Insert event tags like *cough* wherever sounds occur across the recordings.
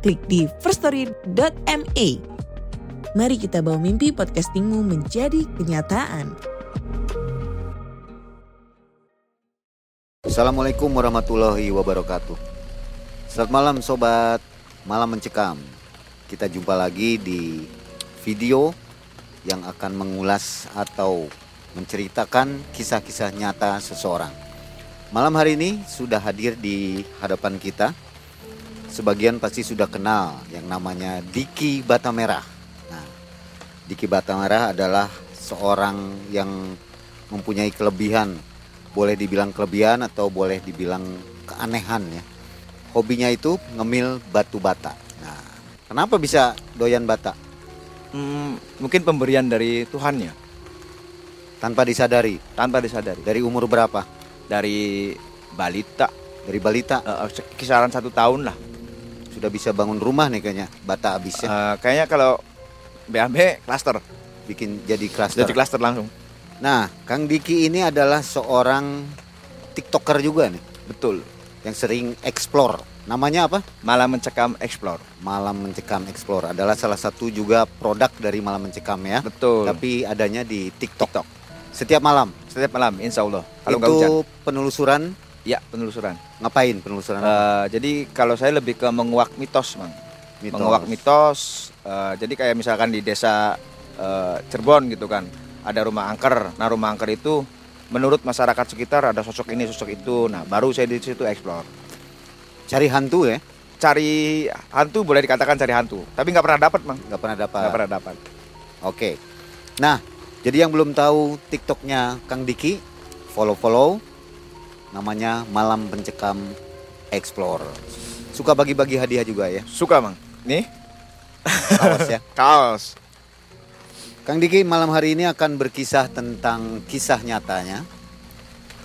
klik di firststory.me. Mari kita bawa mimpi podcastingmu menjadi kenyataan. Assalamualaikum warahmatullahi wabarakatuh. Selamat malam sobat, malam mencekam. Kita jumpa lagi di video yang akan mengulas atau menceritakan kisah-kisah nyata seseorang. Malam hari ini sudah hadir di hadapan kita. Sebagian pasti sudah kenal yang namanya Diki Batamerah. Nah, Diki Batamerah adalah seorang yang mempunyai kelebihan boleh dibilang kelebihan atau boleh dibilang keanehan ya. Hobinya itu ngemil batu bata. Nah, kenapa bisa doyan bata? Hmm, mungkin pemberian dari Tuhan ya, Tanpa disadari. tanpa disadari. Dari umur berapa? Dari balita, Dari balita eh, kisaran satu tahun lah. Sudah bisa bangun rumah nih kayaknya. Bata habisnya Eh, kayaknya kalau BAB klaster, bikin jadi klaster. jadi klaster langsung. Nah, Kang Diki ini adalah seorang TikToker juga nih Betul. yang sering explore. Namanya apa? Malah mencekam explore. Malam Mencekam Explore adalah salah satu juga produk dari Malam Mencekam ya. Betul. Tapi adanya di TikTok. TikTok. Setiap malam. Setiap malam, insya Allah. Kalau hujan, itu penelusuran ya penelusuran. ngapain penelusuran? Eh, jadi kalau saya lebih ke menguak mitos, mang. Mitos. Menguak mitos. eh, jadi kayak misalkan di desa eh, Cirebon gitu kan, ada rumah angker. Nah rumah angker itu menurut masyarakat sekitar ada sosok ini, sosok itu. Nah baru saya di situ explore. Cari hantu ya? Cari hantu boleh dikatakan cari hantu, tapi nggak pernah dapat, mang. Nggak pernah dapat. Nggak pernah dapat. Oke. Nah, jadi yang belum tahu TikToknya Kang Diki, follow-follow. Namanya Malam Pencekam Explore. Suka bagi-bagi hadiah juga ya, Suka, mang. Nih, awas ya. *laughs* kaos. Kang Diki malam hari ini akan berkisah tentang kisah nyatanya.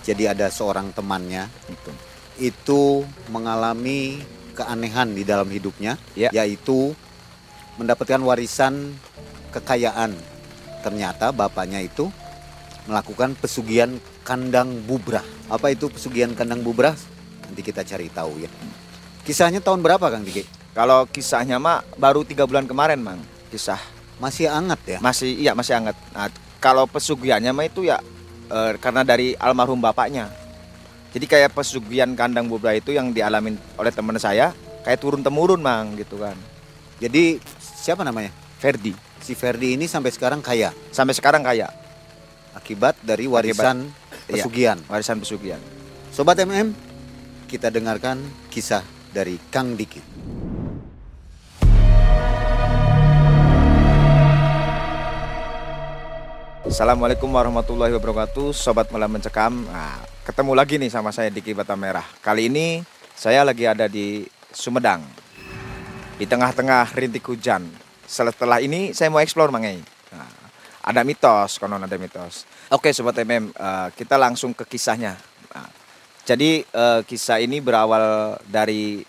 Jadi ada seorang temannya Itu. itu mengalami keanehan di dalam hidupnya, Ya. yaitu mendapatkan warisan kekayaan. Ternyata bapaknya itu melakukan pesugihan kandang bubrah. Apa itu pesugihan kandang bubrah? Nanti kita cari tahu ya. Kisahnya tahun berapa Kang Diki? Kalau kisahnya mah baru tiga bulan kemarin, mang. Kisah Masih hangat ya? masih iya masih hangat. Nah, kalau pesugihannya mah itu ya eh, karena dari almarhum bapaknya. Jadi kayak pesugihan kandang bubra itu yang dialamin oleh teman saya kayak turun temurun mang gitu kan. Jadi siapa namanya? Ferdi Si Ferdi ini sampai sekarang kaya sampai sekarang kaya akibat dari warisan iya. Pesugihan. warisan pesugihan. Sobat MM, kita dengarkan kisah dari Kang Diki. Assalamualaikum warahmatullahi wabarakatuh, sobat malam mencekam. Nah, ketemu lagi nih sama saya Diki Batamerah. Kali ini saya lagi ada di Sumedang, di tengah-tengah rintik hujan. Setelah ini saya mau explore mangai. Nah, ada mitos, konon ada mitos. Oke sobat MM, kita langsung ke kisahnya. Nah, jadi eh, kisah ini berawal dari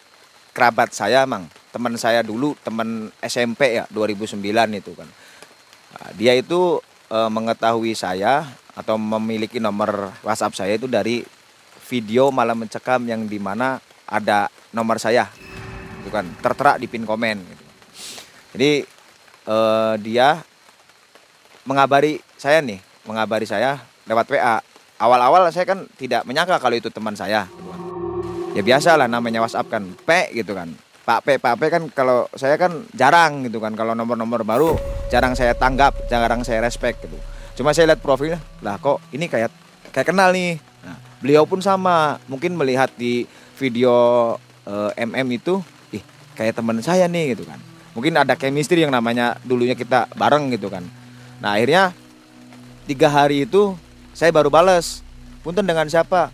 kerabat saya, mang. Teman saya dulu, teman SMP ya, 2009 itu kan. Nah, dia itu eh, mengetahui saya atau memiliki nomor WhatsApp saya itu dari video malam mencekam yang di mana ada nomor saya, itu kan tertera di pin komen. Gitu. Jadi dia mengabari saya nih, mengabari saya lewat WA. Awal-awal saya kan tidak menyangka kalau itu teman saya. Ya biasa lah namanya WhatsApp kan, P gitu kan. Pak P, Pak P kan kalau saya kan jarang gitu kan kalau nomor-nomor baru jarang saya tanggap, jarang saya respect gitu. Cuma saya lihat profilnya, lah kok ini kayak kayak kenal nih. Nah, beliau pun sama, mungkin melihat di video eh, MM itu, ih kayak teman saya nih gitu kan. Mungkin ada chemistry yang namanya dulunya kita bareng gitu kan. Nah akhirnya tiga hari itu saya baru bales, punten dengan siapa?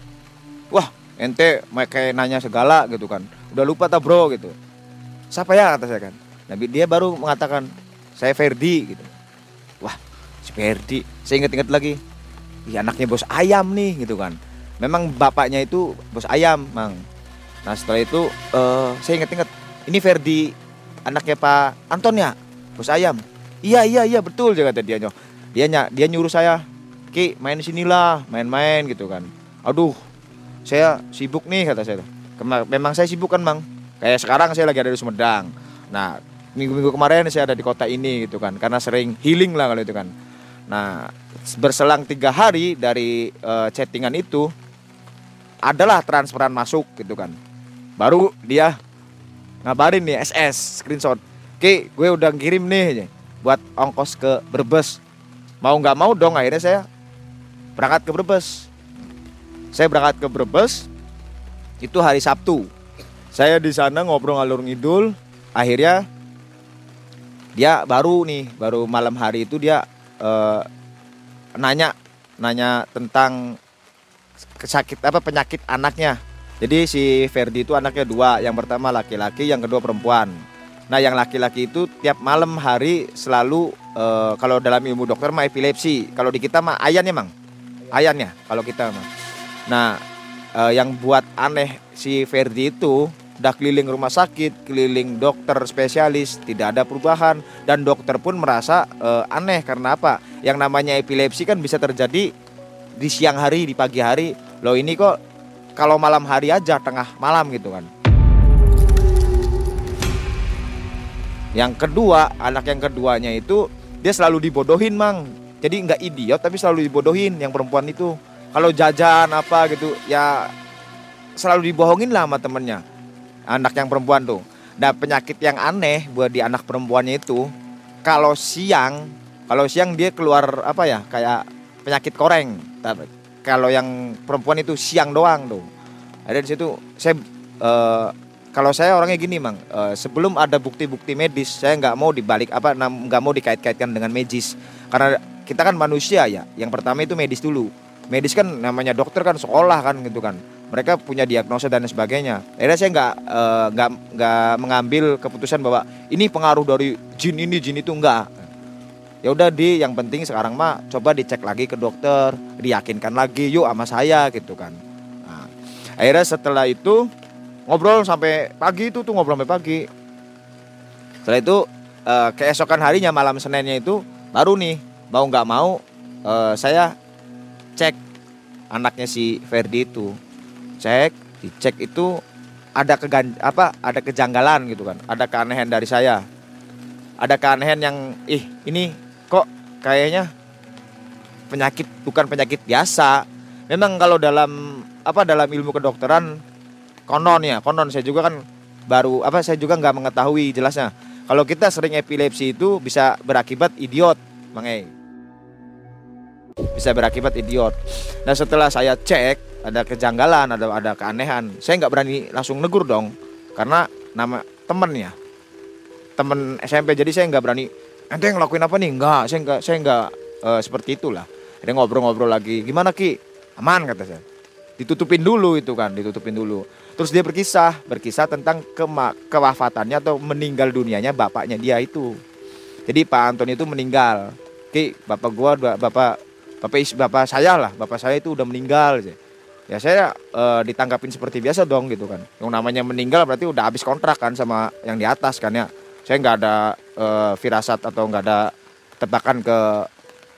Wah ente kayak nanya segala gitu kan. Udah lupa tak bro gitu. siapa ya? Kata saya kan. Nah dia baru mengatakan saya Ferdi gitu. Wah si Ferdi. Saya ingat-ingat lagi. Iya anaknya bos ayam nih gitu kan. Memang bapaknya itu bos ayam mang. Nah setelah itu uh, saya ingat-ingat ini Ferdi anaknya Pak Anton ya? Bos ayam? Iya iya iya betul kata dia dia dia nyuruh saya Ki main sinilah main-main gitu kan. Aduh saya sibuk nih kata saya memang saya sibuk kan mang? Kayak sekarang saya lagi ada di Sumedang. Nah minggu-minggu kemarin saya ada di kota ini gitu kan. Karena sering healing lah kalau itu kan. Nah berselang tiga hari dari uh, chattingan itu adalah transferan masuk gitu kan. Baru dia ngabarin nih SS screenshot. Oke gue udah kirim nih buat ongkos ke Brebes mau nggak mau dong akhirnya saya berangkat ke Brebes. Saya berangkat ke Brebes itu hari Sabtu. Saya di sana ngobrol ngalur ngidul akhirnya dia baru nih baru malam hari itu dia uh, nanya nanya tentang kesakit apa penyakit anaknya. Jadi si Ferdi itu anaknya dua, yang pertama laki-laki, yang kedua perempuan. Nah, yang laki-laki itu tiap malam hari selalu uh, kalau dalam ilmu dokter mah epilepsi. Kalau di kita mah ayan ya, Mang. Ayan ya kalau kita mah. Nah, uh, yang buat aneh si Ferdi itu udah keliling rumah sakit, keliling dokter spesialis, tidak ada perubahan dan dokter pun merasa uh, aneh karena apa? Yang namanya epilepsi kan bisa terjadi di siang hari, di pagi hari. Loh ini kok kalau malam hari aja tengah malam gitu kan yang kedua anak yang keduanya itu dia selalu dibodohin mang. Jadi nggak idiot tapi selalu dibodohin yang perempuan itu. Kalau jajan apa gitu ya selalu dibohongin lah sama temennya. Anak yang perempuan tuh. Dan penyakit yang aneh buat di anak perempuannya itu kalau siang kalau siang dia keluar apa ya kayak penyakit koreng. Kalau yang perempuan itu siang doang tuh. Ada di situ saya uh, kalau saya orangnya gini mang. Uh, sebelum ada bukti-bukti medis saya nggak mau dibalik apa nggak mau dikait-kaitkan dengan medis. Karena kita kan manusia ya. Yang pertama itu medis dulu. Medis kan namanya dokter kan sekolah kan gitu kan. Mereka punya diagnosa dan sebagainya. Akhirnya saya nggak eh, nggak uh, nggak mengambil keputusan bahwa ini pengaruh dari jin ini jin itu enggak ya udah di yang penting sekarang mah coba dicek lagi ke dokter diyakinkan lagi yuk sama saya gitu kan. Nah, akhirnya setelah itu ngobrol sampai pagi itu tuh ngobrol sampai pagi. Setelah itu uh, keesokan harinya malam seninnya itu baru nih mau nggak mau uh, saya cek anaknya si Ferdi itu. Cek dicek itu ada kegan apa ada kejanggalan gitu kan ada keanehan dari saya. Ada keanehan yang ih ini kok kayaknya penyakit bukan penyakit biasa. Memang kalau dalam apa dalam ilmu kedokteran konon ya, konon. Saya juga kan baru apa saya juga nggak mengetahui jelasnya. Kalau kita sering epilepsi itu bisa berakibat idiot, Bang Bisa berakibat idiot. Nah setelah saya cek ada kejanggalan, ada ada keanehan, saya nggak berani langsung negur dong, karena nama temen ya, temen SMP jadi saya nggak berani ente yang ngelakuin apa nih? Enggak saya enggak saya enggak uh, seperti itulah. Ada ngobrol-ngobrol lagi gimana ki? Aman kata saya. Ditutupin dulu itu kan ditutupin dulu terus dia berkisah berkisah tentang kema kewafatannya atau meninggal dunianya bapaknya dia itu. Jadi Pak Anton itu meninggal. Ki bapak gua bapak bapak bapak saya lah bapak saya itu udah meninggal ya saya uh, ditanggapin seperti biasa dong gitu kan. Yang namanya meninggal berarti udah habis kontrak kan sama yang di atas kan ya. Saya nggak ada uh, firasat atau nggak ada tebakan ke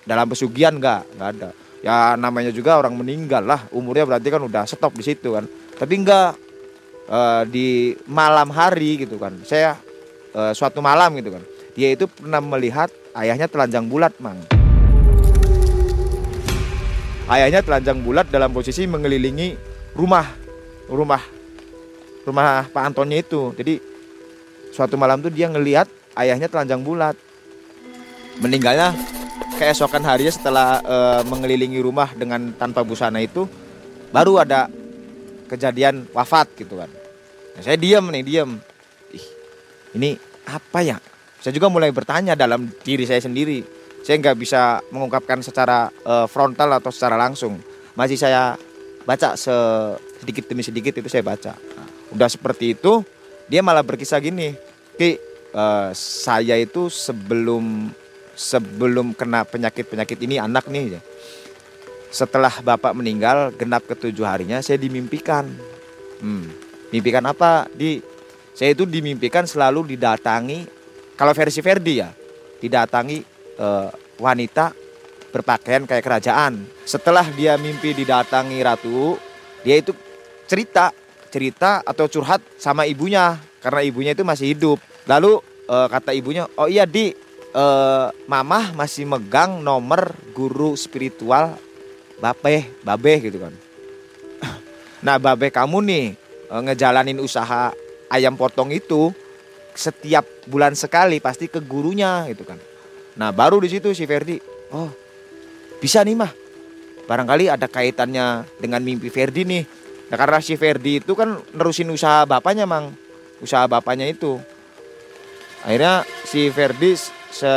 dalam pesugihan nggak nggak ada. Ya namanya juga orang meninggal lah. Umurnya berarti kan udah stop di situ kan. Tapi nggak uh, di malam hari gitu kan. Saya uh, suatu malam gitu kan. Dia itu pernah melihat ayahnya telanjang bulat mang. Ayahnya telanjang bulat dalam posisi mengelilingi rumah rumah rumah Pak Antonnya itu. Jadi suatu malam tuh dia ngelihat ayahnya telanjang bulat. Meninggalnya keesokan harinya setelah e, mengelilingi rumah dengan tanpa busana itu baru ada kejadian wafat gitu kan. Nah, saya diam nih diam ih ini apa ya? Saya juga mulai bertanya dalam diri saya sendiri. Saya nggak bisa mengungkapkan secara e, frontal atau secara langsung. Masih saya baca sedikit demi sedikit itu saya baca. Nah, udah seperti itu dia malah berkisah gini Ki, uh, saya itu sebelum sebelum kena penyakit-penyakit ini anak nih setelah bapak meninggal genap ketujuh harinya saya dimimpikan. Hmm, mimpikan apa? Di saya itu dimimpikan selalu didatangi kalau versi Verdi ya didatangi uh, wanita berpakaian kayak kerajaan. Setelah dia mimpi didatangi ratu dia itu cerita cerita atau curhat sama ibunya karena ibunya itu masih hidup. Lalu uh, kata ibunya oh iya di uh, mamah masih megang nomor guru spiritual babe babe gitu kan. Nah babe kamu nih uh, ngejalanin usaha ayam potong itu setiap bulan sekali pasti ke gurunya gitu kan. Nah baru di situ si Ferdi oh bisa nih mah. Barangkali ada kaitannya dengan mimpi Ferdi nih. Nah karena si Ferdi itu kan nerusin usaha bapaknya mang, usaha bapaknya itu. Akhirnya si Ferdi se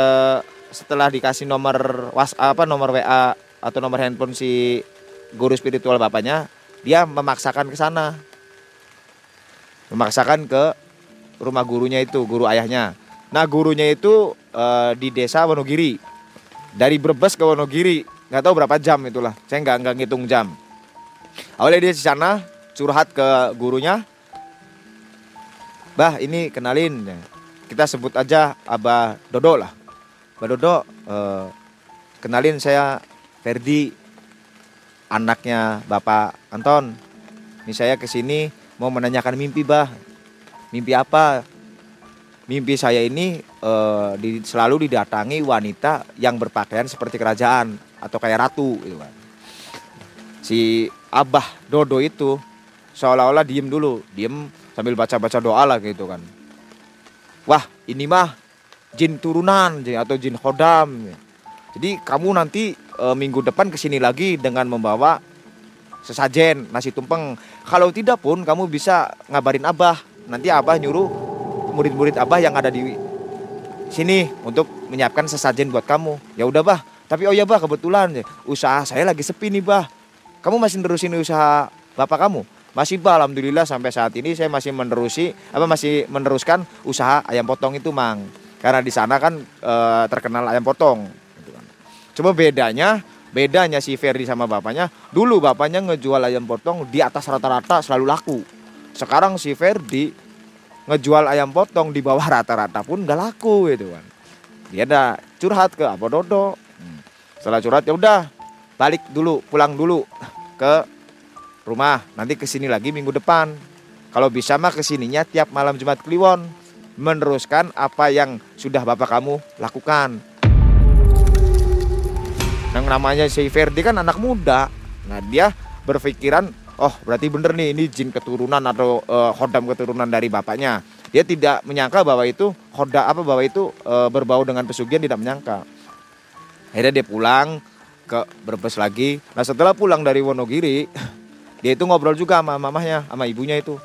setelah dikasih nomor was apa nomor WA atau nomor handphone si guru spiritual bapaknya, dia memaksakan ke sana. Memaksakan ke rumah gurunya itu, guru ayahnya. Nah gurunya itu e, di desa Wonogiri. Dari Brebes ke Wonogiri, nggak tahu berapa jam itulah. Saya nggak nggak ngitung jam. Awalnya dia di sana curhat ke gurunya. Bah, ini kenalin. Kita sebut aja Abah Dodo lah. Abah Dodo, eh, kenalin saya Ferdi, anaknya Bapak Anton. Ini saya ke sini mau menanyakan mimpi, Bah. Mimpi apa? Mimpi saya ini eh, di, selalu didatangi wanita yang berpakaian seperti kerajaan atau kayak ratu gitu kan. Si Abah Dodo itu seolah-olah diem dulu, diem sambil baca-baca doa lah gitu kan. Wah ini mah jin turunan atau jin khodam. Jadi kamu nanti e, minggu depan ke sini lagi dengan membawa sesajen nasi tumpeng. Kalau tidak pun kamu bisa ngabarin abah. Nanti abah nyuruh murid-murid abah yang ada di sini untuk menyiapkan sesajen buat kamu. Ya udah bah. Tapi oh ya bah kebetulan usaha saya lagi sepi nih bah kamu masih nerusin usaha bapak kamu? Masih bah, alhamdulillah sampai saat ini saya masih menerusi apa masih meneruskan usaha ayam potong itu, Mang. Karena di sana kan e, terkenal ayam potong Coba bedanya bedanya si Ferdi sama bapaknya, dulu bapaknya ngejual ayam potong di atas rata-rata selalu laku. Sekarang si Ferdi ngejual ayam potong di bawah *laughs* rata-rata pun gak laku gitu kan. Dia ada curhat ke apa Dodo. Hmm. Setelah curhat ya udah balik dulu, pulang dulu ke rumah. Nanti ke sini lagi minggu depan. Kalau bisa mah ke sininya tiap malam Jumat Kliwon. Meneruskan apa yang sudah bapak kamu lakukan. Yang namanya si Ferdi kan anak muda. Nah dia berpikiran, oh berarti bener nih ini jin keturunan atau uh, hodam keturunan dari bapaknya. Dia tidak menyangka bahwa itu hoda apa bahwa itu uh, berbau dengan pesugihan tidak menyangka. Akhirnya dia pulang, ke Brebes lagi. Nah setelah pulang dari Wonogiri, *laughs* dia itu ngobrol juga sama mamahnya, sama ibunya itu.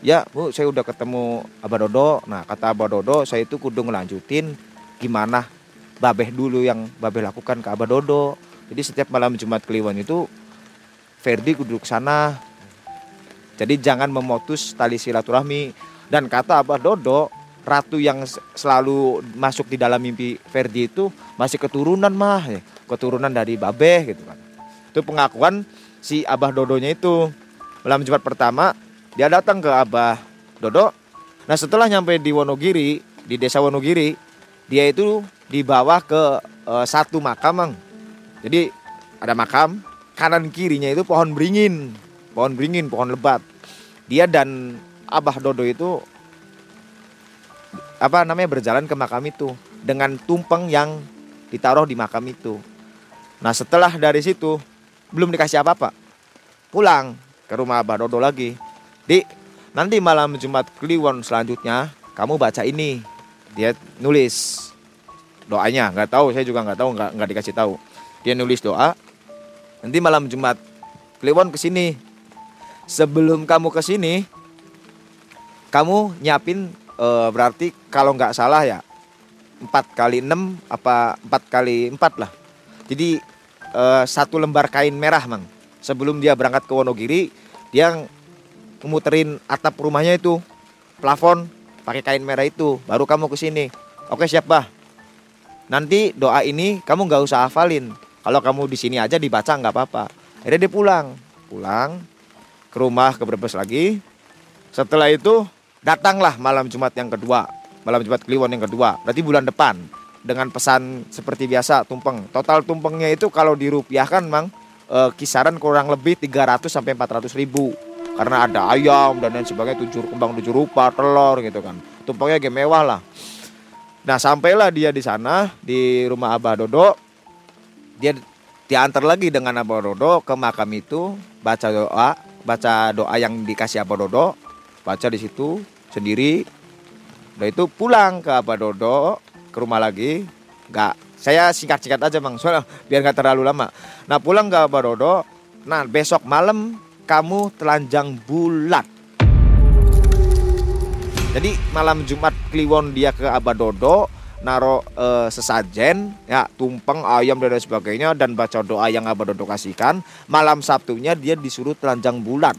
Ya bu, saya udah ketemu Abah Dodo. Nah kata Abah Dodo, saya itu kudu ngelanjutin gimana babeh dulu yang babeh lakukan ke Abah Dodo. Jadi setiap malam Jumat Kliwon itu Ferdi kudu ke sana. Jadi jangan memutus tali silaturahmi. Dan kata Abah Dodo, ratu yang selalu masuk di dalam mimpi Ferdi itu masih keturunan mah keturunan dari Babeh gitu kan. Itu pengakuan si Abah Dodonya itu. Malam Jumat pertama dia datang ke Abah Dodo. Nah setelah nyampe di Wonogiri, di desa Wonogiri, dia itu dibawa ke e, satu makam, mang. Jadi ada makam, kanan kirinya itu pohon beringin, pohon beringin, pohon lebat. Dia dan Abah Dodo itu apa namanya berjalan ke makam itu dengan tumpeng yang ditaruh di makam itu. Nah setelah dari situ belum dikasih apa-apa. Pulang ke rumah Abah Dodo lagi. Di nanti malam Jumat Kliwon selanjutnya kamu baca ini. Dia nulis doanya. Nggak tahu saya juga nggak tahu nggak nggak dikasih tahu. Dia nulis doa. Nanti malam Jumat Kliwon ke sini. Sebelum kamu ke sini, kamu nyiapin e, berarti kalau nggak salah ya empat kali enam apa empat kali empat lah. Jadi uh, satu lembar kain merah mang sebelum dia berangkat ke Wonogiri dia memuterin atap rumahnya itu plafon pakai kain merah itu baru kamu ke sini oke siap bah nanti doa ini kamu nggak usah hafalin. Kalau kamu di sini aja dibaca nggak apa-apa. Akhirnya dia pulang. Pulang ke rumah ke Brebes lagi. Setelah itu datanglah malam Jumat yang kedua. Malam Jumat Kliwon yang kedua. Berarti bulan depan. Dengan pesan seperti biasa tumpeng. Total tumpengnya itu kalau dirupiahkan mang e, kisaran kurang lebih 300 sampai 400 ribu. Karena ada ayam dan lain sebagainya tujuh kembang tujuh rupa telur gitu kan. Tumpengnya game mewah lah nah sampailah dia di sana di rumah Abah Dodo. Dia diantar lagi dengan Abah Dodo ke makam itu baca doa baca doa yang dikasih Abah Dodo. Baca di situ sendiri. Udah itu pulang ke Abah Dodo ke rumah lagi. Nggak saya singkat-singkat aja bang soalnya biar nggak terlalu lama. Nah pulang ke Abah Dodo. Nah besok malam kamu telanjang bulat. Jadi malam Jumat Kliwon dia ke Abah Dodo naro e, sesajen ya tumpeng ayam dan lain sebagainya dan baca doa yang Abah Dodo kasihkan. Malam Sabtunya dia disuruh telanjang bulat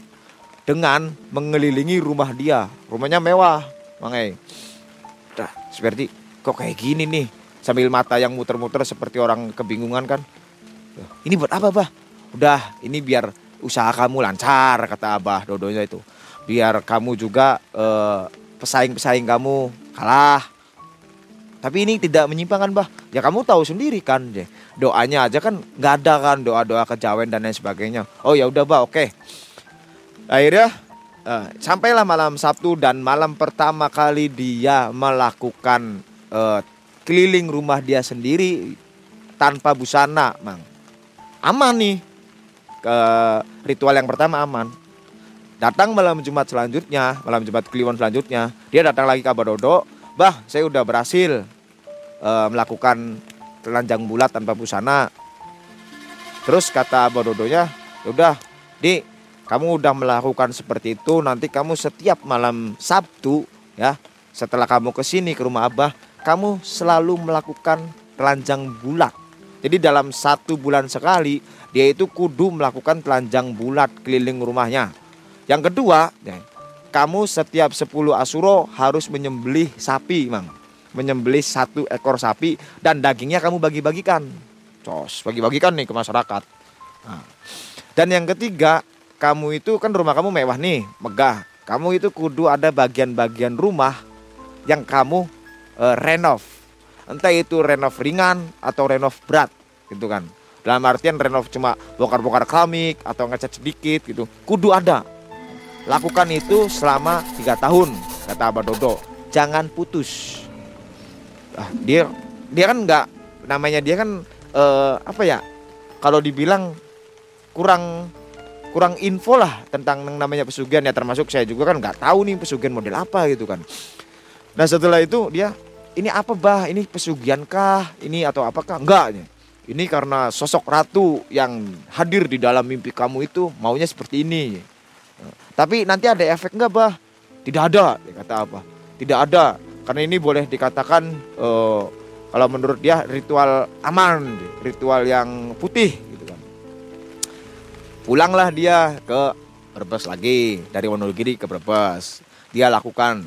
dengan mengelilingi rumah dia. Rumahnya mewah mangai Dah, seperti kok kayak gini nih? Sambil mata yang muter-muter seperti orang kebingungan kan? Ini buat apa bah udah ini biar usaha kamu lancar kata Abah Dodonya itu. Biar kamu juga eh, pesaing-pesaing kamu kalah. Tapi ini tidak menyimpangkan bah. Ya kamu tahu sendiri kan, doanya aja kan nggak ada kan doa-doa kejawen dan lain sebagainya. Oh ya udah bah, oke. Akhirnya eh, sampailah malam Sabtu dan malam pertama kali dia melakukan eh, keliling rumah dia sendiri tanpa busana, mang. Aman nih, ke ritual yang pertama aman. Datang malam Jumat selanjutnya, malam Jumat Kliwon selanjutnya, dia datang lagi ke Dodo. Bah, saya udah berhasil uh, melakukan telanjang bulat tanpa busana. Terus kata Dodonya, ya udah, di kamu udah melakukan seperti itu, nanti kamu setiap malam Sabtu ya, setelah kamu ke sini ke rumah Abah, kamu selalu melakukan telanjang bulat. Jadi dalam satu bulan sekali dia itu kudu melakukan telanjang bulat keliling rumahnya. Yang kedua, ya, kamu setiap 10 asuro harus menyembelih sapi, Mang. Menyembelih satu ekor sapi dan dagingnya kamu bagi-bagikan. Cos, bagi-bagikan nih ke masyarakat. Nah. Dan yang ketiga, kamu itu kan rumah kamu mewah nih, megah. Kamu itu kudu ada bagian-bagian rumah yang kamu uh, renov. Entah itu renov ringan atau renov berat, gitu kan dalam artian renov cuma bongkar-bongkar keramik atau ngecat sedikit gitu kudu ada lakukan itu selama tiga tahun kata Abah Dodo. Jangan putus. Ah, dia dia kan nggak namanya dia kan uh, apa ya kalau dibilang kurang kurang info lah tentang yang namanya pesugihan ya termasuk saya juga kan nggak tahu nih pesugihan model apa gitu kan. Nah setelah itu dia ini apa bah? Ini pesugihan kah? Ini atau apakah? Enggak ini karena sosok ratu yang hadir di dalam mimpi kamu itu maunya seperti ini. Tapi nanti ada efek nggak bah? Tidak ada, dia kata apa? Tidak ada, karena ini boleh dikatakan uh, kalau menurut dia ritual aman, ritual yang putih gitu kan. Pulanglah dia ke Brebes lagi dari Wonogiri ke Brebes. Dia lakukan.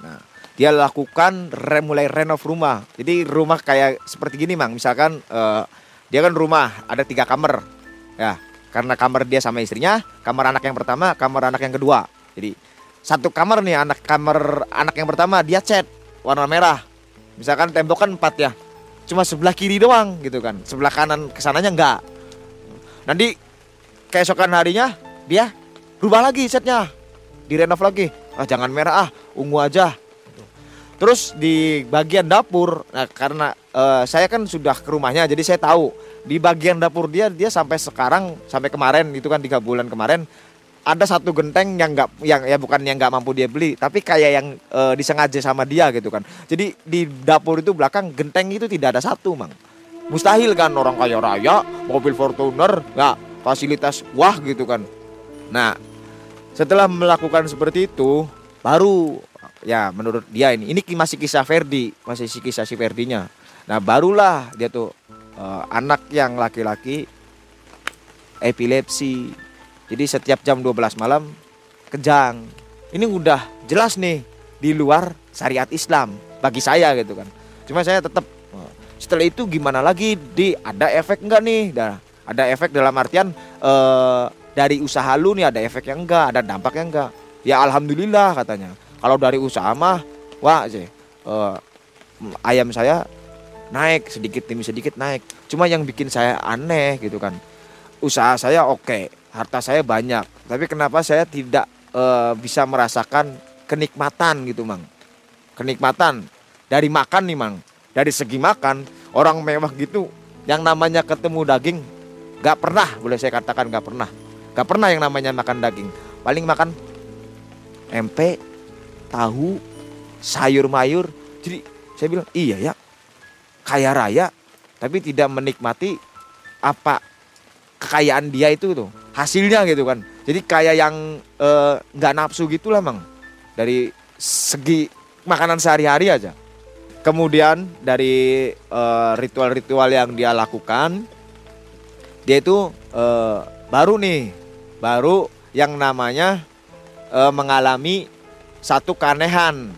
Nah, dia lakukan re, mulai renov rumah. Jadi rumah kayak seperti gini, Mang. Misalkan uh, dia kan rumah ada tiga kamar, ya. Karena kamar dia sama istrinya, kamar anak yang pertama, kamar anak yang kedua. Jadi satu kamar nih anak kamar anak yang pertama dia cat warna merah. Misalkan tembok kan empat ya, cuma sebelah kiri doang gitu kan, sebelah kanan ke sananya enggak. Nanti keesokan harinya dia rubah lagi setnya, direnov lagi. Ah jangan merah ah, ungu aja Terus di bagian dapur, nah karena uh, saya kan sudah ke rumahnya, jadi saya tahu di bagian dapur dia dia sampai sekarang sampai kemarin itu kan tiga bulan kemarin ada satu genteng yang nggak yang ya bukan yang nggak mampu dia beli, tapi kayak yang uh, disengaja sama dia gitu kan. Jadi di dapur itu belakang genteng itu tidak ada satu, mang. Mustahil kan orang kaya raya, mobil Fortuner, nggak fasilitas wah gitu kan. Nah, setelah melakukan seperti itu, baru ya menurut dia ini ini masih kisah Ferdi masih kisah si Ferdinya nah barulah dia tuh uh, anak yang laki-laki epilepsi. Jadi setiap jam 12 malam kejang. Ini udah jelas nih di luar syariat Islam bagi saya gitu kan. Cuma saya tetap eh, setelah itu gimana lagi di ada efek enggak nih? Ada efek dalam artian eh, dari usaha lu nih ada efek yang enggak ada dampak yang enggak ya alhamdulillah katanya. Kalau dari usaha mah wah sih eh, ayam saya naik sedikit demi sedikit naik. Cuma yang bikin saya aneh gitu kan usaha saya oke harta saya banyak. Tapi kenapa saya tidak eh, bisa merasakan kenikmatan gitu mang? Kenikmatan dari makan nih mang. Dari segi makan orang mewah gitu yang namanya ketemu daging gak pernah boleh saya katakan gak pernah. Gak pernah yang namanya makan daging. Paling makan empe tahu sayur mayur jadi saya bilang iya ya kaya raya tapi tidak menikmati apa kekayaan dia itu tuh hasilnya gitu kan. Jadi kayak yang eh, nggak nafsu gitulah mang. Dari segi makanan sehari-hari aja. Kemudian dari eh, ritual-ritual yang dia lakukan dia itu eh, baru nih baru yang namanya eh, mengalami satu keanehan.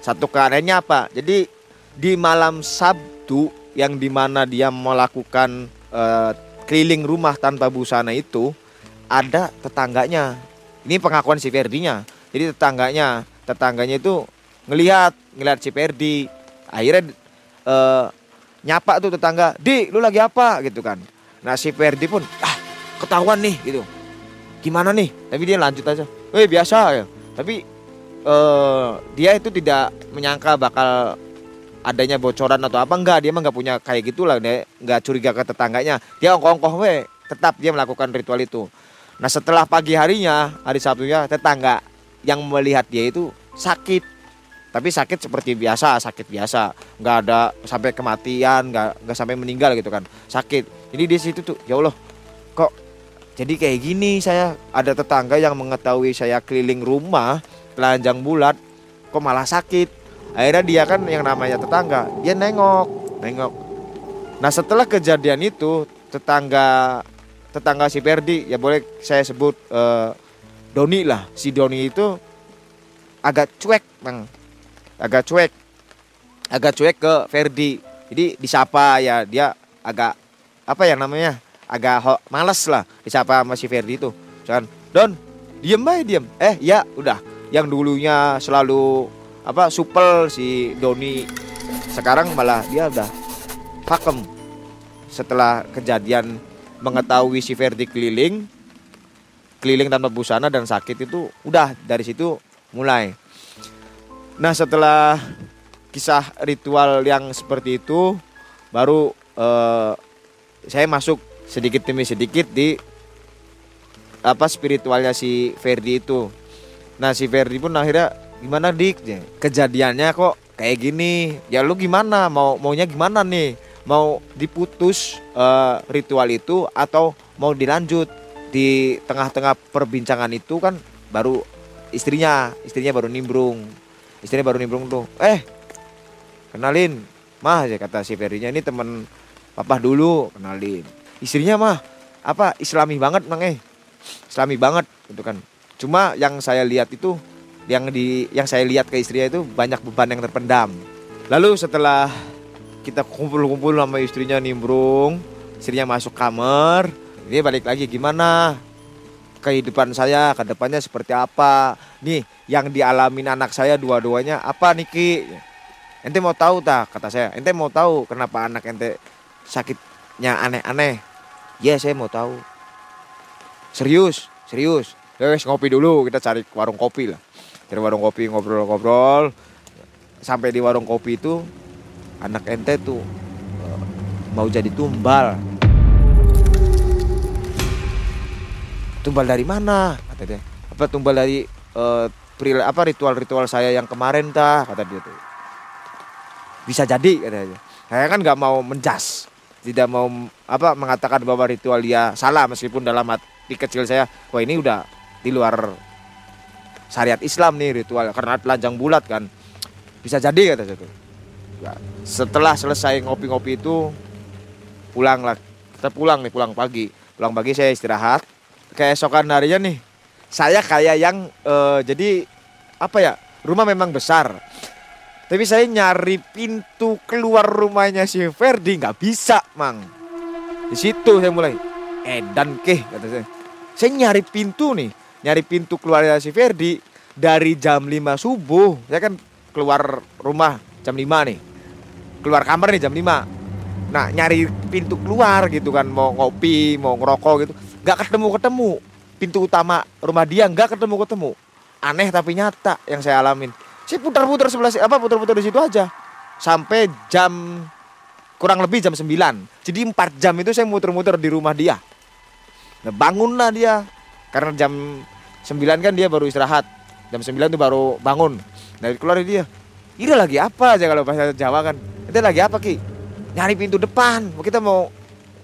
Satu keanehannya apa? Jadi di malam Sabtu yang di mana dia melakukan eh, keliling rumah tanpa busana itu ada tetangganya. Ini pengakuan si Ferdinya. Jadi tetangganya, tetangganya itu ngelihat, ngelihat si Ferdi. Akhirnya eh, nyapa tuh tetangga, "Di, lu lagi apa?" gitu kan. Nah, si Ferdi pun, "Ah, ketahuan nih." gitu. Gimana nih? Tapi dia lanjut aja. "Eh, biasa ya." Tapi eh, dia itu tidak menyangka bakal adanya bocoran atau apa enggak dia emang nggak punya kayak gitulah dia nggak curiga ke tetangganya. Dia ongkoh-ongkoh we tetap dia melakukan ritual itu. Nah setelah pagi harinya hari Sabtunya tetangga yang melihat dia itu sakit. Tapi sakit seperti biasa sakit biasa. Nggak ada sampai kematian nggak nggak sampai meninggal gitu kan. Sakit. Jadi di situ tuh ya Allah kok jadi kayak gini saya? Ada tetangga yang mengetahui saya keliling rumah telanjang bulat kok malah sakit akhirnya dia kan yang namanya tetangga dia nengok nengok. Nah setelah kejadian itu tetangga tetangga si Perdi ya boleh saya sebut eh, Doni lah. Si Doni itu agak cuek bang agak cuek. Agak cuek ke Ferdi. Jadi disapa ya dia agak apa ya namanya agak males lah disapa sama si Ferdi itu. Kan Don diem aja diem. Eh ya udah. Yang dulunya selalu apa supel si Doni. Sekarang malah dia udah pakem. Setelah kejadian mengetahui si Ferdi keliling keliling tanpa busana dan sakit itu udah dari situ mulai. Nah setelah kisah ritual yang seperti itu baru eh, saya masuk sedikit demi sedikit di apa spiritualnya si Ferdi itu. Nah si Ferdi pun akhirnya gimana dik? Kejadiannya kok kayak gini. Ya lu gimana? Mau maunya gimana nih? Mau diputus eh, ritual itu atau mau dilanjut? Di tengah-tengah perbincangan itu kan baru istrinya istrinya baru nimbrung. Istrinya baru nimbrung tuh. Eh kenalin. Mah ya kata si Ferdinya ini temen papa dulu. Kenalin. Istrinya mah apa islami banget mang eh? Islami banget gitu kan. Cuma yang saya lihat itu yang di yang saya lihat ke istrinya itu banyak beban yang terpendam. Lalu setelah kita kumpul-kumpul sama istrinya nimbrung, istrinya masuk kamar, dia balik lagi gimana kehidupan saya ke depannya seperti apa. Nih yang dialamin anak saya dua-duanya apa Niki? Ente mau tahu tak kata saya. Ente mau tahu kenapa anak ente sakitnya aneh-aneh? Ya saya mau tahu. Serius, serius. Ya wes ngopi dulu, kita cari warung kopi lah dari warung kopi ngobrol-ngobrol sampai di warung kopi itu anak ente tuh eh, mau jadi tumbal. Tumbal dari mana? Kata dia. Apa tumbal dari peril- apa ritual-ritual saya yang kemarin tah? Kata dia tuh. Bisa jadi katanya saya kan nggak mau menjas. Tidak mau apa mengatakan bahwa ritual dia salah meskipun dalam hati kecil saya wah ini udah di luar syariat Islam nih ritual karena telanjang bulat kan bisa jadi kata saya Ya, setelah selesai ngopi-ngopi itu pulang lah kita pulang nih pulang pagi pulang pagi saya istirahat keesokan harinya nih saya kayak yang eh, jadi apa ya rumah memang besar. Tapi saya nyari pintu keluar rumahnya si Ferdi nggak bisa, Mang. Di situ saya mulai, edan keh kata saya. Saya nyari pintu nih, nyari pintu keluarnya si Ferdi dari jam 5 subuh. Saya kan keluar rumah jam 5 nih. Keluar kamar nih jam 5. Nah, nyari pintu keluar gitu kan, mau ngopi, mau ngerokok gitu. Gak ketemu-ketemu. Pintu utama rumah dia nggak ketemu-ketemu. Aneh tapi nyata yang saya alamin. Saya putar-putar sebelah si- apa putar-putar di situ aja. Sampai jam kurang lebih jam 9. Jadi 4 jam itu saya muter-muter di rumah dia. Nah, bangunlah dia. Karena jam 9 kan dia baru istirahat. Jam 9 itu baru bangun. Nah, keluar dia. Ini lagi apa aja kalau bahasa Jawa kan. Itu lagi apa Ki? Nyari pintu depan. Kita mau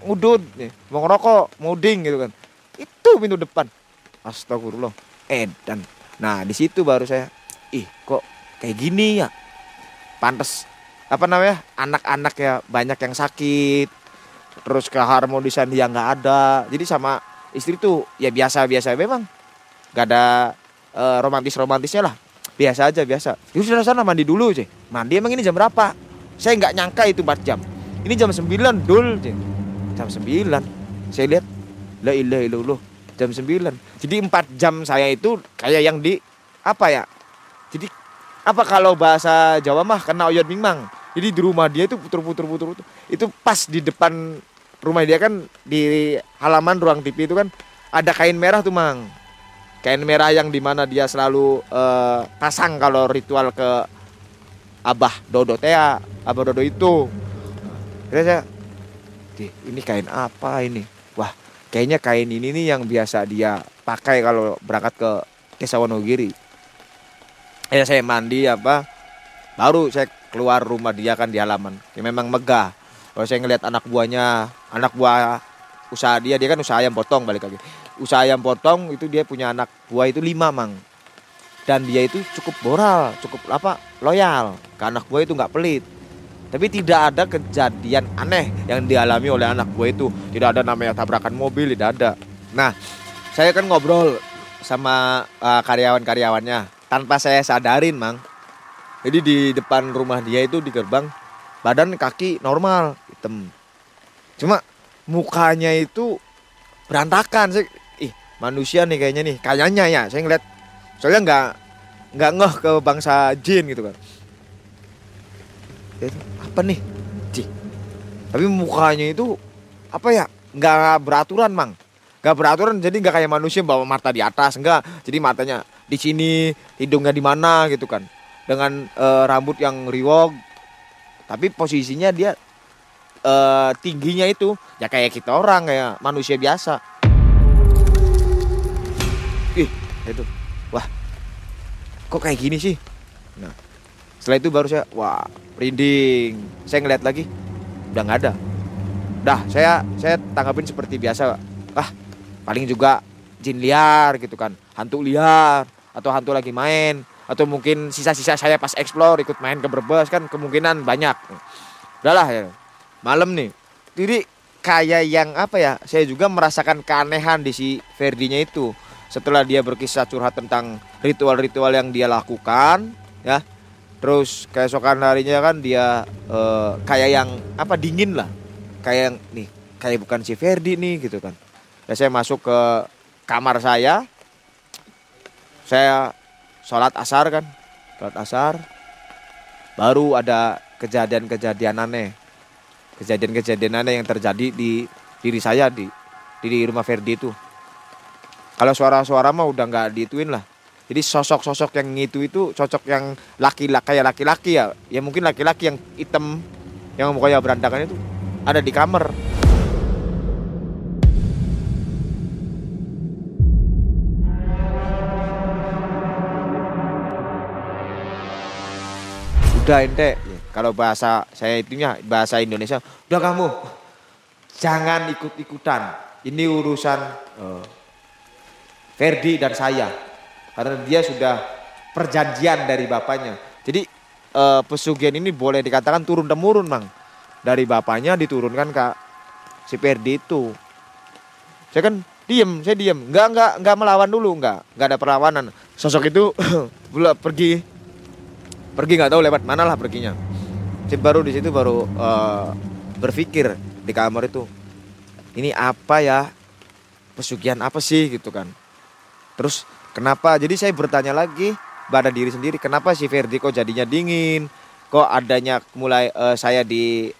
ngudut mau ngerokok, mau ding gitu kan. Itu pintu depan. Astagfirullah. Edan. Nah, di situ baru saya, ih kok kayak gini ya? Pantes apa namanya? Anak-anak ya banyak yang sakit. Terus keharmonisan dia nggak ada. Jadi sama istri tuh ya biasa-biasa memang. Gak ada eh, romantis-romantisnya lah. Biasa aja biasa. Ya sudah sana mandi dulu sih. Mandi emang ini jam berapa? Saya nggak nyangka itu 4 jam. Ini jam 9 dul. Cik. Jam 9. Saya lihat la ilaha illallah jam 9. Jadi 4 jam saya itu kayak yang di apa ya? Jadi apa kalau bahasa Jawa mah kena oyot mingmang. Jadi di rumah dia itu puter-puter puter-puter. Itu pas di depan rumah dia kan di halaman ruang TV itu kan ada kain merah tuh mang. Kain merah yang di mana dia selalu eh, pasang kalau ritual ke Abah Dodo Tea, Abah Dodo itu. Kira saya, "Dih, ini kain apa ini? Wah, kayaknya kain ini nih yang biasa dia pakai kalau berangkat ke Desa Wonogiri. Ya saya mandi apa, baru saya keluar rumah dia kan di halaman. Ya memang megah. Kalau saya ngelihat anak buahnya, anak buah usaha dia, dia kan usaha ayam potong balik lagi. Usaha ayam potong itu dia punya anak buah itu lima mang. Dan dia itu cukup moral, cukup apa loyal. Ke anak buah itu nggak pelit. Tapi tidak ada kejadian aneh yang dialami oleh anak buah itu. Tidak ada namanya tabrakan mobil, tidak ada. Nah, saya kan ngobrol sama uh, karyawan-karyawannya tanpa saya sadarin, Mang. Jadi di depan rumah dia itu di gerbang badan kaki normal, hitam. Cuma mukanya itu berantakan. Saya, ih, manusia nih kayaknya nih. Kayaknya ya, saya ngeliat soalnya nggak nggak ngeh ke bangsa jin gitu kan. Itu, apa nih? Cih. Tapi mukanya itu apa ya? Nggak beraturan, Mang. Nggak beraturan jadi nggak kayak manusia bawa mata di atas, enggak. Jadi matanya di sini, hidungnya di mana gitu kan. Dengan eh, rambut yang riwok. Tapi posisinya dia eh, tingginya itu ya kayak kita orang kayak manusia biasa. Ih, itu. Wah. Kok kayak gini sih? Nah, setelah itu baru saya wah, merinding. Saya ngeliat lagi udah nggak ada. Dah, saya saya tanggapin seperti biasa. Ah, paling juga jin liar gitu kan. Hantu liar atau hantu lagi main atau mungkin sisa-sisa saya pas explore ikut main ke Brebes kan kemungkinan banyak. Udahlah ya. Malam nih. Jadi kayak yang apa ya? Saya juga merasakan keanehan di si Ferdinya itu. Setelah dia berkisah curhat tentang ritual-ritual yang dia lakukan, ya. Terus keesokan harinya kan dia eh, kayak yang apa dingin lah. Kayak yang nih, kayak bukan si Ferdi nih gitu kan. Ya saya masuk ke kamar saya. Saya sholat asar kan. Sholat asar. Baru ada kejadian-kejadian aneh. Kejadian-kejadian aneh yang terjadi di diri saya di di rumah Ferdi itu. Kalau suara-suara mah udah nggak diituin lah. Jadi sosok-sosok yang itu itu cocok yang laki-laki kayak laki-laki ya. Ya mungkin laki-laki yang hitam yang mukanya berantakan itu ada di kamar. Udah ente, kalau bahasa saya itunya bahasa Indonesia, udah kamu jangan ikut-ikutan. Ini urusan eh, Ferdi dan saya. Karena dia sudah perjanjian dari bapaknya. Jadi eh, pesugihan ini boleh dikatakan turun temurun, Mang. Dari bapaknya diturunkan ke si Ferdi itu. Saya kan diem, saya diem. Nggak, nggak, nggak melawan dulu, nggak. Nggak ada perlawanan. Sosok itu *clears throat* pergi pergi nggak tahu lewat mana lah perginya saya baru di situ baru uh, berpikir di kamar itu ini apa ya? Pesugihan apa sih? gitu kan. Terus kenapa? Jadi saya bertanya lagi pada diri sendiri kenapa si Ferdi kok jadinya dingin? Kok adanya mulai uh, saya di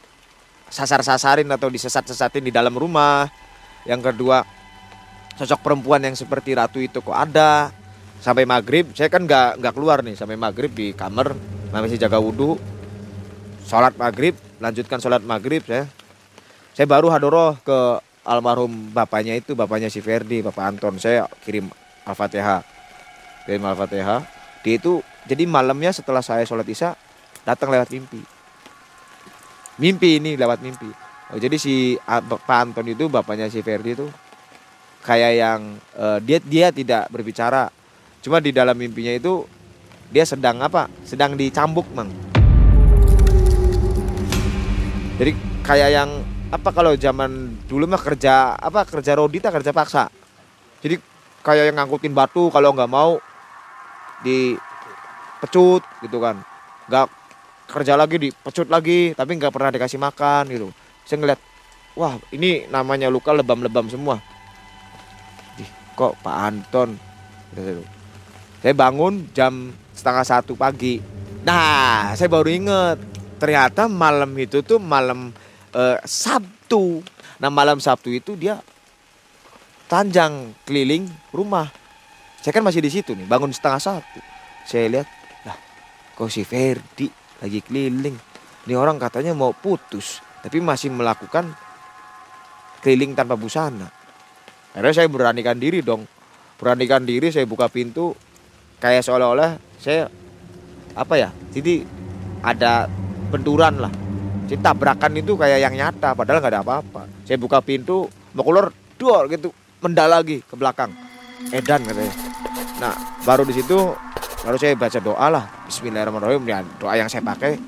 sasar-sasarin atau disesat-sesatin di dalam rumah? Yang kedua sosok perempuan yang seperti ratu itu kok ada? Sampai maghrib saya kan nggak nggak keluar nih sampai maghrib di kamar masih jaga wudhu sholat maghrib lanjutkan sholat maghrib saya saya baru hadoroh ke almarhum bapaknya itu bapaknya si Ferdi bapak Anton. Saya kirim al-fatihah. Kirim al-fatihah. Dia itu jadi malamnya setelah saya sholat isya datang lewat mimpi. Mimpi ini lewat mimpi. Oh, jadi si Pak Anton itu bapaknya si Ferdi itu kayak yang uh, dia dia tidak berbicara. Cuma di dalam mimpinya itu dia sedang apa? Sedang dicambuk mang jadi kayak yang apa kalau zaman dulu mah kerja apa kerja rodita kerja paksa. Jadi kayak yang ngangkutin batu kalau nggak mau dipecut gitu kan. Nggak kerja lagi dipecut lagi tapi nggak pernah dikasih makan gitu. Saya ngeliat wah ini namanya luka lebam-lebam semua. Ih, kok Pak Anton? Saya. Bangun jam setengah satu pagi. Nah saya baru inget ternyata malam itu tuh malam uh, Sabtu nah malam Sabtu itu dia tanjang keliling rumah saya kan masih di situ nih bangun setengah satu saya lihat lah kok si Ferdi lagi keliling. Ini orang katanya mau putus, tapi masih melakukan keliling tanpa busana. Akhirnya saya beranikan diri dong. Beranikan diri saya buka pintu kayak seolah-olah saya apa ya? Jadi ada benturan lah. Jadi tabrakan itu kayak yang nyata padahal nggak ada apa-apa. Saya buka pintu mau keluar dua gitu. Mendal lagi ke belakang. Edan katanya. Nah, baru di situ baru saya baca doa lah. Bismillahirrahmanirrahim. Ya doa yang saya pakai.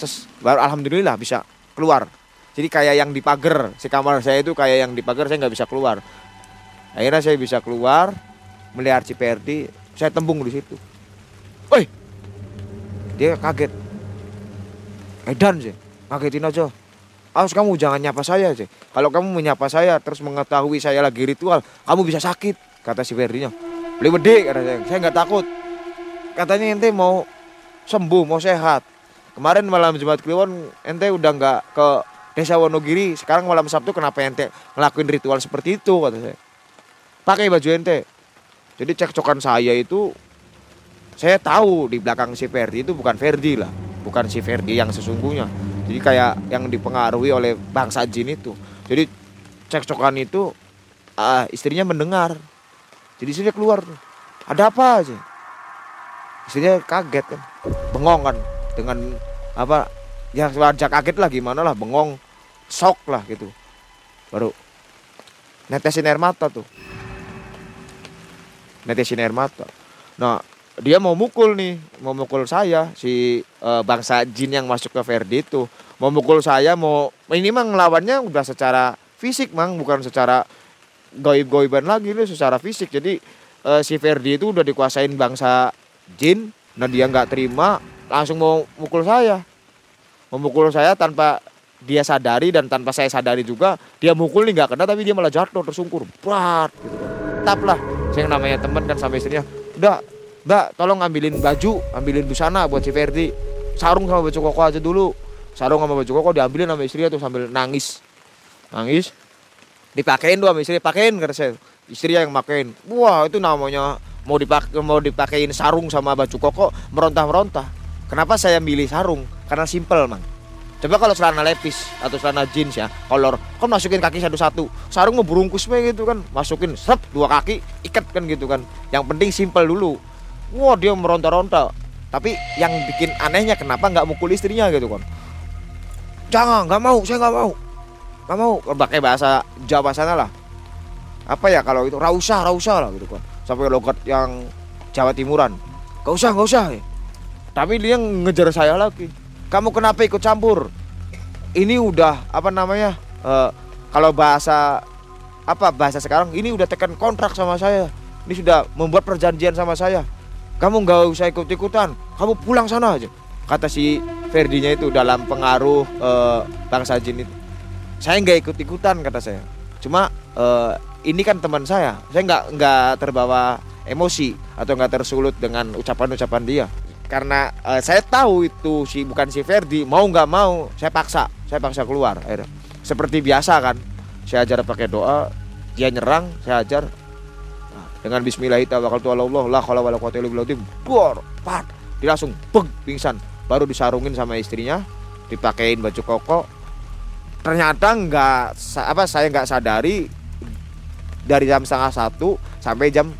Terus baru alhamdulillah bisa keluar. Jadi kayak yang di pagar. Si kamar saya itu kayak yang di pagar saya nggak bisa keluar. Akhirnya saya bisa keluar melihat si Perdi saya tembung di situ. Woi! Dia kaget Edan sih kagetin aja Awas kamu jangan nyapa saya sih. Kalau kamu menyapa saya terus mengetahui saya lagi ritual, kamu bisa sakit, kata si Ferdinya. Beli kata saya. Saya nggak takut. Katanya ente mau sembuh mau sehat. Kemarin malam Jumat Kliwon ente udah nggak ke desa Wonogiri. Sekarang malam Sabtu kenapa ente ngelakuin ritual seperti itu kata saya. Pakai baju ente. Jadi cekcokan saya itu saya tahu di belakang si Ferdi itu bukan Ferdi lah bukan si Ferdi yang sesungguhnya. Jadi kayak yang dipengaruhi oleh bangsa jin itu. Jadi cekcokan itu uh, istrinya mendengar. Jadi istrinya keluar ada apa aja? Istrinya kaget kan. Bengong kan. Dengan apa ya wajar kaget lah gimana lah bengong shock lah gitu. Baru netesin air mata tuh. Netesin air mata. Nah dia mau mukul nih mau mukul saya si e, bangsa jin yang masuk ke Verdi itu. Mau mukul saya mau ini mah ngelawannya udah secara fisik mang bukan secara goib-goiban lagi nih secara fisik. Jadi e, si Verdi itu udah dikuasain bangsa jin nah dia nggak terima langsung mau mukul saya. Memukul saya tanpa dia sadari dan tanpa saya sadari juga dia mukul nih nggak kena tapi dia malah jatuh tersungkur. Berat gitu kan. Tap lah saya yang namanya teman kan sama istrinya. Udah mbak tolong ambilin baju ambilin busana buat si Ferdi sarung sama baju koko aja dulu sarung sama baju koko diambilin sama istrinya tuh sambil nangis nangis dipakein sama istri pakein kata saya istri yang makein wah itu namanya mau dipakai mau dipakein sarung sama baju koko merontah-merontah. Kenapa saya milih sarung? Karena simple, Mang. Coba kalau celana lepis atau celana jeans ya, kolor, kan masukin kaki satu-satu. Sarung mau burungkus gitu kan, masukin sep dua kaki, ikat kan gitu kan. Yang penting simple dulu. Wah, dia meronta-ronta. Tapi yang bikin anehnya kenapa nggak mukul istrinya gitu kan? Jangan, nggak mau, saya nggak mau. Nggak mau, pakai bahasa Jawa sana lah. Apa ya kalau itu? Rausa, rausa lah gitu kan sampai logat yang Jawa Timuran. Gak usah gak usah. Tapi dia ngejar saya lagi. Kamu kenapa ikut campur? Ini udah apa namanya uh, kalau bahasa apa bahasa sekarang ini udah tekan kontrak sama saya. Ini sudah membuat perjanjian sama saya kamu nggak usah ikut ikutan kamu pulang sana aja. Kata si Ferdinya itu dalam pengaruh uh, bangsa jin itu. Saya nggak ikut ikutan kata saya. Cuma uh, ini kan teman saya. Saya nggak nggak terbawa emosi atau nggak tersulut dengan ucapan-ucapan dia. Karena uh, saya tahu itu si bukan si Ferdi. Mau nggak mau saya paksa. Saya paksa keluar akhirnya. Seperti biasa kan. Saya ajar pakai doa dia nyerang saya ajar dengan Bismillahirrahmanirrahim billah pat dia langsung beg pingsan baru disarungin sama istrinya dipakein baju koko ternyata nggak apa saya nggak sadari dari jam setengah satu sampai jam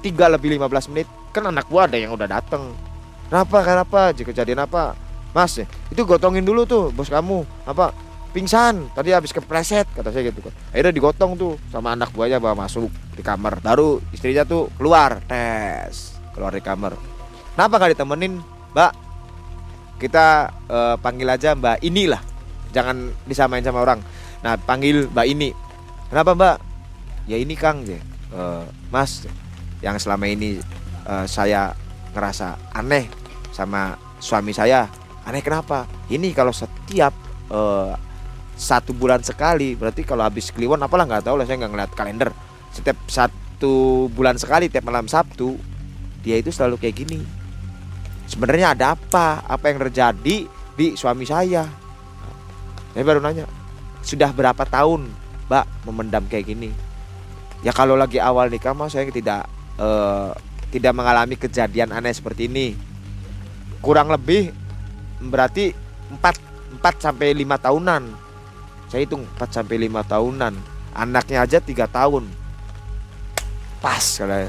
tiga lebih 15 menit kan anak gua ada yang udah dateng Kenapa? Kenapa? Jika kejadian apa? Mas, itu gotongin dulu tuh bos kamu. Apa? Pingsan. Tadi habis kepleset kata saya gitu kan. Akhirnya digotong tuh sama anak buahnya bawa masuk di kamar. Baru istrinya tuh keluar tes keluar di kamar. Kenapa gak ditemenin, Mbak? Kita uh, panggil aja Mbak inilah. Jangan disamain sama orang. Nah, panggil Mbak ini. Kenapa, Mbak? Ya ini Kang, ya. Uh, mas, yang selama ini uh, saya ngerasa aneh sama suami saya aneh kenapa ini kalau setiap uh, satu bulan sekali. Berarti kalau habis kliwon apalah nggak tahu lah saya nggak ngeliat kalender. Setiap satu bulan sekali tiap malam Sabtu dia itu selalu kayak gini. Sebenarnya ada apa? Apa yang terjadi di suami saya? Saya baru nanya sudah berapa tahun mbak memendam kayak gini? Ya kalau lagi awal nikah mah saya tidak uh, tidak mengalami kejadian aneh seperti ini. Kurang lebih berarti 4 4 sampai 5 tahunan. Saya hitung 4 sampai 5 tahunan. Anaknya aja 3 tahun. Pas kalau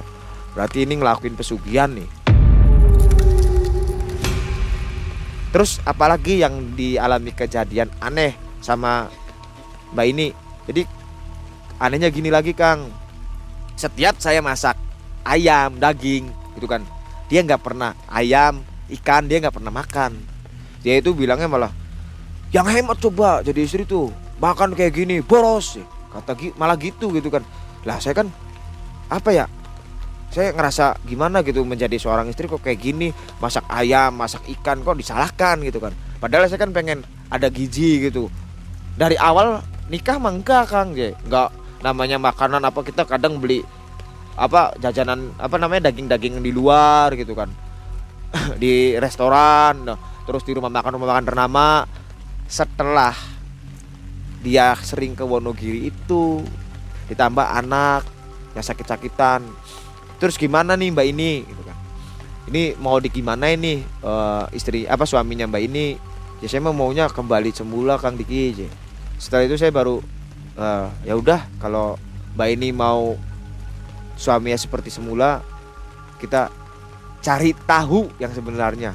berarti ini ngelakuin pesugihan nih. Terus apalagi yang dialami kejadian aneh sama Mbak ini. Jadi anehnya gini lagi Kang. Setiap saya masak ayam daging gitu kan dia nggak pernah ayam ikan dia nggak pernah makan dia itu bilangnya malah yang hemat coba jadi istri tuh makan kayak gini boros. Kata malah gitu gitu kan. Lah saya kan apa ya saya ngerasa gimana gitu menjadi seorang istri kok kayak gini masak ayam masak ikan kok disalahkan gitu kan. Padahal saya kan pengen ada gizi gitu. Dari awal nikah mah enggak kang ya. Nggak namanya makanan apa kita kadang beli apa jajanan apa namanya daging-daging di luar gitu kan. *laughs* Di restoran terus di rumah makan rumah makan ternama. Setelah dia sering ke Wonogiri itu ditambah anak yang sakit-sakitan. Terus gimana nih mbak ini? Gitu kan. Ini mau di gimana ini uh, istri apa suaminya mbak ini? Ya saya mau maunya kembali semula kang Diki setelah itu saya baru uh, ya udah kalau mbak ini mau suaminya seperti semula kita cari tahu yang sebenarnya.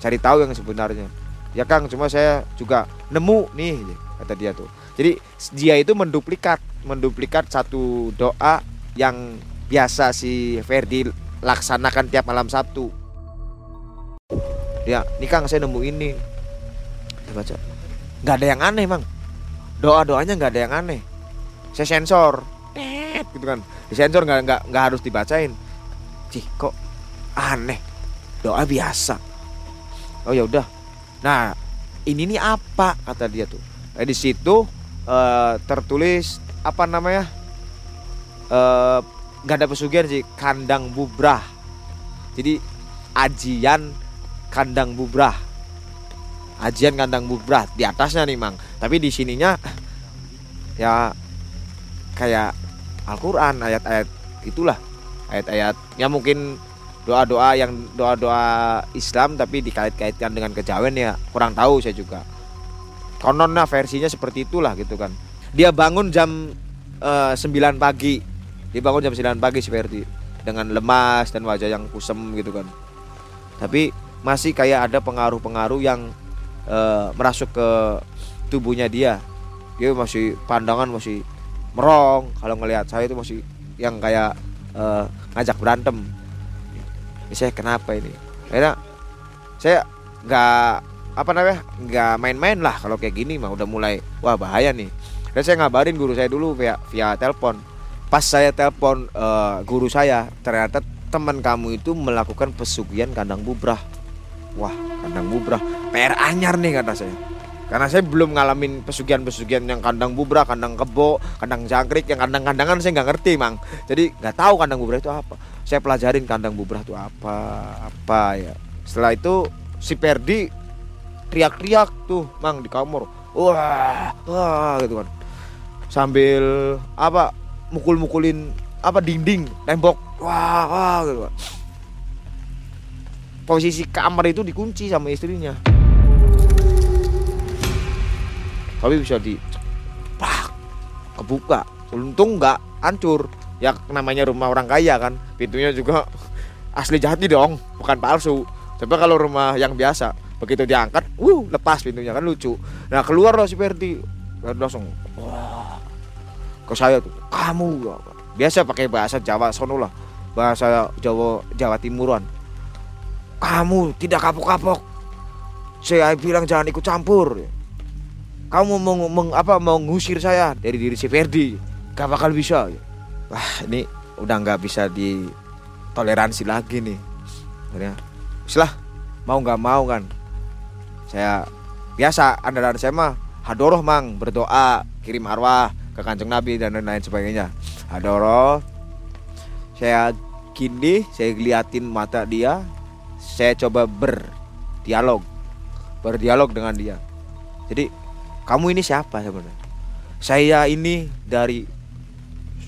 Cari tahu yang sebenarnya. Ya Kang cuma saya juga nemu nih kata dia tuh. Jadi dia itu menduplikat menduplikat satu doa yang biasa si Ferdi laksanakan tiap malam Sabtu. Ya nih Kang saya nemu ini. Saya baca. Nggak ada yang aneh mang. Doa doanya nggak ada yang aneh. Saya sensor. Gitu kan. Disensor nggak nggak nggak harus dibacain. Cih kok aneh? Doa biasa. Oh ya udah. Nah ini nih apa? Kata dia tuh nah, di situ uh, tertulis apa namanya uh, nggak ada pesugihan sih kandang bubrah. Jadi ajian kandang bubrah. Ajian kandang bubrah di atasnya nih mang. Tapi di sininya ya kayak Al-Quran ayat-ayat itulah. Ayat-ayat ya mungkin doa-doa yang doa-doa Islam tapi dikait-kaitkan dengan kejawen ya kurang tahu saya juga kononnya versinya seperti itulah gitu kan. Dia bangun jam uh, eh, 9 pagi. Dia bangun jam 9 pagi seperti dengan lemas dan wajah yang kusem gitu kan. Tapi masih kayak ada pengaruh-pengaruh yang uh, merasuk ke tubuhnya dia. Dia masih pandangan masih merong. Kalau ngelihat saya itu masih yang kayak uh, ngajak berantem. Ini saya kenapa ini? Akhirnya saya nggak apa namanya nggak main-main lah kalau kayak gini mah udah mulai wah bahaya nih dan saya ngabarin guru saya dulu via via telepon pas saya telepon uh, guru saya ternyata teman kamu itu melakukan pesugihan kandang bubrah. Wah, kandang bubrah. PR anyar nih kata saya. Karena saya belum ngalamin pesugihan-pesugihan yang kandang bubrah, kandang kebo, kandang jangkrik, yang kandang-kandangan saya nggak ngerti, Mang. Jadi nggak tahu kandang bubrah itu apa. Saya pelajarin kandang bubrah itu apa, apa ya. Setelah itu si Perdi teriak-teriak tuh, Mang di kamar. Wah, wah gitu kan. Sambil apa mukul-mukulin apa dinding, tembok. Wah, wah gitu kan. Posisi kamar itu dikunci sama istrinya. tapi bisa di pak kebuka untung nggak hancur ya namanya rumah orang kaya kan pintunya juga *laughs* asli jati dong bukan palsu coba kalau rumah yang biasa begitu diangkat uh lepas pintunya kan lucu. Nah keluar loh si Ferdi. Langsung wah ke saya tuh kamu biasa pakai bahasa Jawa sono lah. Bahasa Jawa Jawa Timuran. Kamu tidak kapok-kapok. Saya bilang jangan ikut campur. Kamu mau meng, apa mau ngusir saya dari diri si Ferdi. Gak bakal bisa. Wah ini udah nggak bisa ditoleransi lagi nih. Akhirnya setelah mau nggak mau kan saya biasa anda dan saya mah hadoroh mang. Berdoa kirim arwah ke kanjeng nabi dan lain-lain sebagainya. Hadoroh. Saya gini saya liatin mata dia. Saya coba berdialog. Berdialog dengan dia. Jadi kamu ini siapa sebenarnya? Saya ini dari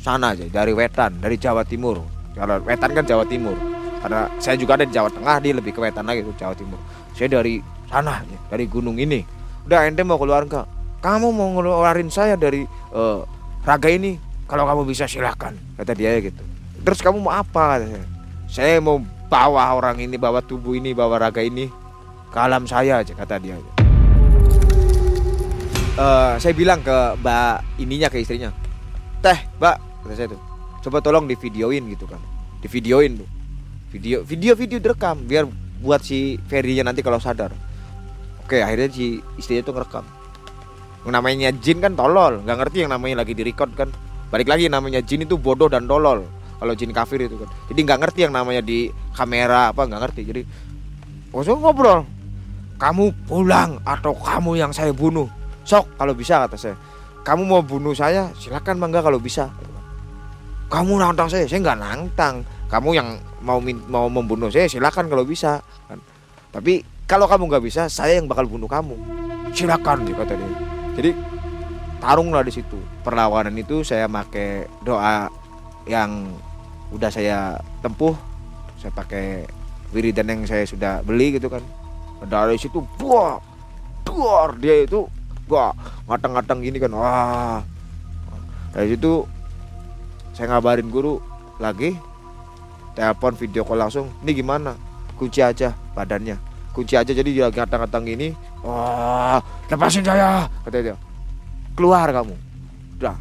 sana aja dari wetan dari Jawa Timur. Kalau wetan kan Jawa Timur karena saya juga ada di Jawa Tengah dia lebih ke wetan lagi tuh Jawa Timur. Saya dari sana dari gunung ini. Udah ente mau keluar enggak kamu mau ngeluarin saya dari uh, raga ini? Kalau kamu bisa silahkan kata dia gitu. Terus kamu mau apa? Saya saya mau bawa orang ini bawa tubuh ini bawa raga ini ke alam saya aja kata dia. Uh, saya bilang ke mbak ininya ke istrinya. Teh mbak kata saya tuh. Coba tolong di videoin gitu kan. Di videoin tuh video video video direkam biar buat si Ferdinya nanti kalau sadar. Oke akhirnya si istrinya tuh ngerekam. Namanya jin kan tolol nggak ngerti yang namanya lagi direcord kan. Balik lagi namanya jin itu bodoh dan tolol kalau jin kafir itu kan. Jadi nggak ngerti yang namanya di kamera apa nggak ngerti. Jadi langsung ngobrol. Kamu pulang atau kamu yang saya bunuh. Sok kalau bisa kata saya. Kamu mau bunuh saya silakan bangga kalau bisa. Kamu nantang saya saya nggak nantang. Kamu yang mau mau membunuh saya silakan kalau bisa kan. Tapi kalau kamu nggak bisa saya yang bakal bunuh kamu. Silakan kata dia. Jadi tarunglah di situ. Perlawanan itu saya pakai doa yang udah saya tempuh. Saya pakai wiridan yang saya sudah beli gitu kan. Dari situ buah buar dia itu gua ngatang-ngatang gini kan. Wah. Dari situ saya ngabarin guru lagi telepon video call langsung ini gimana? Kunci aja badannya. Kunci aja jadi dia ngatang-ngatang gini wah lepasin saya kata dia. Keluar kamu. Udah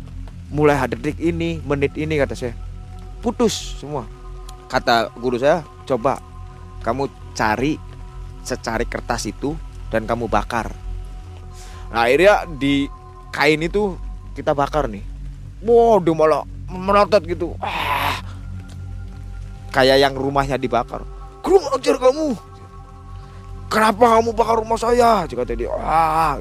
mulai detik ini menit ini kata saya. Putus semua. Kata guru saya coba kamu cari secari kertas itu dan kamu bakar. Nah akhirnya di kain itu kita bakar nih. Wow, dia malah merotot gitu. Ah. Kayak yang rumahnya dibakar. Kurang ajar kamu. Kenapa kamu bakar rumah saya? Jika tadi, ah,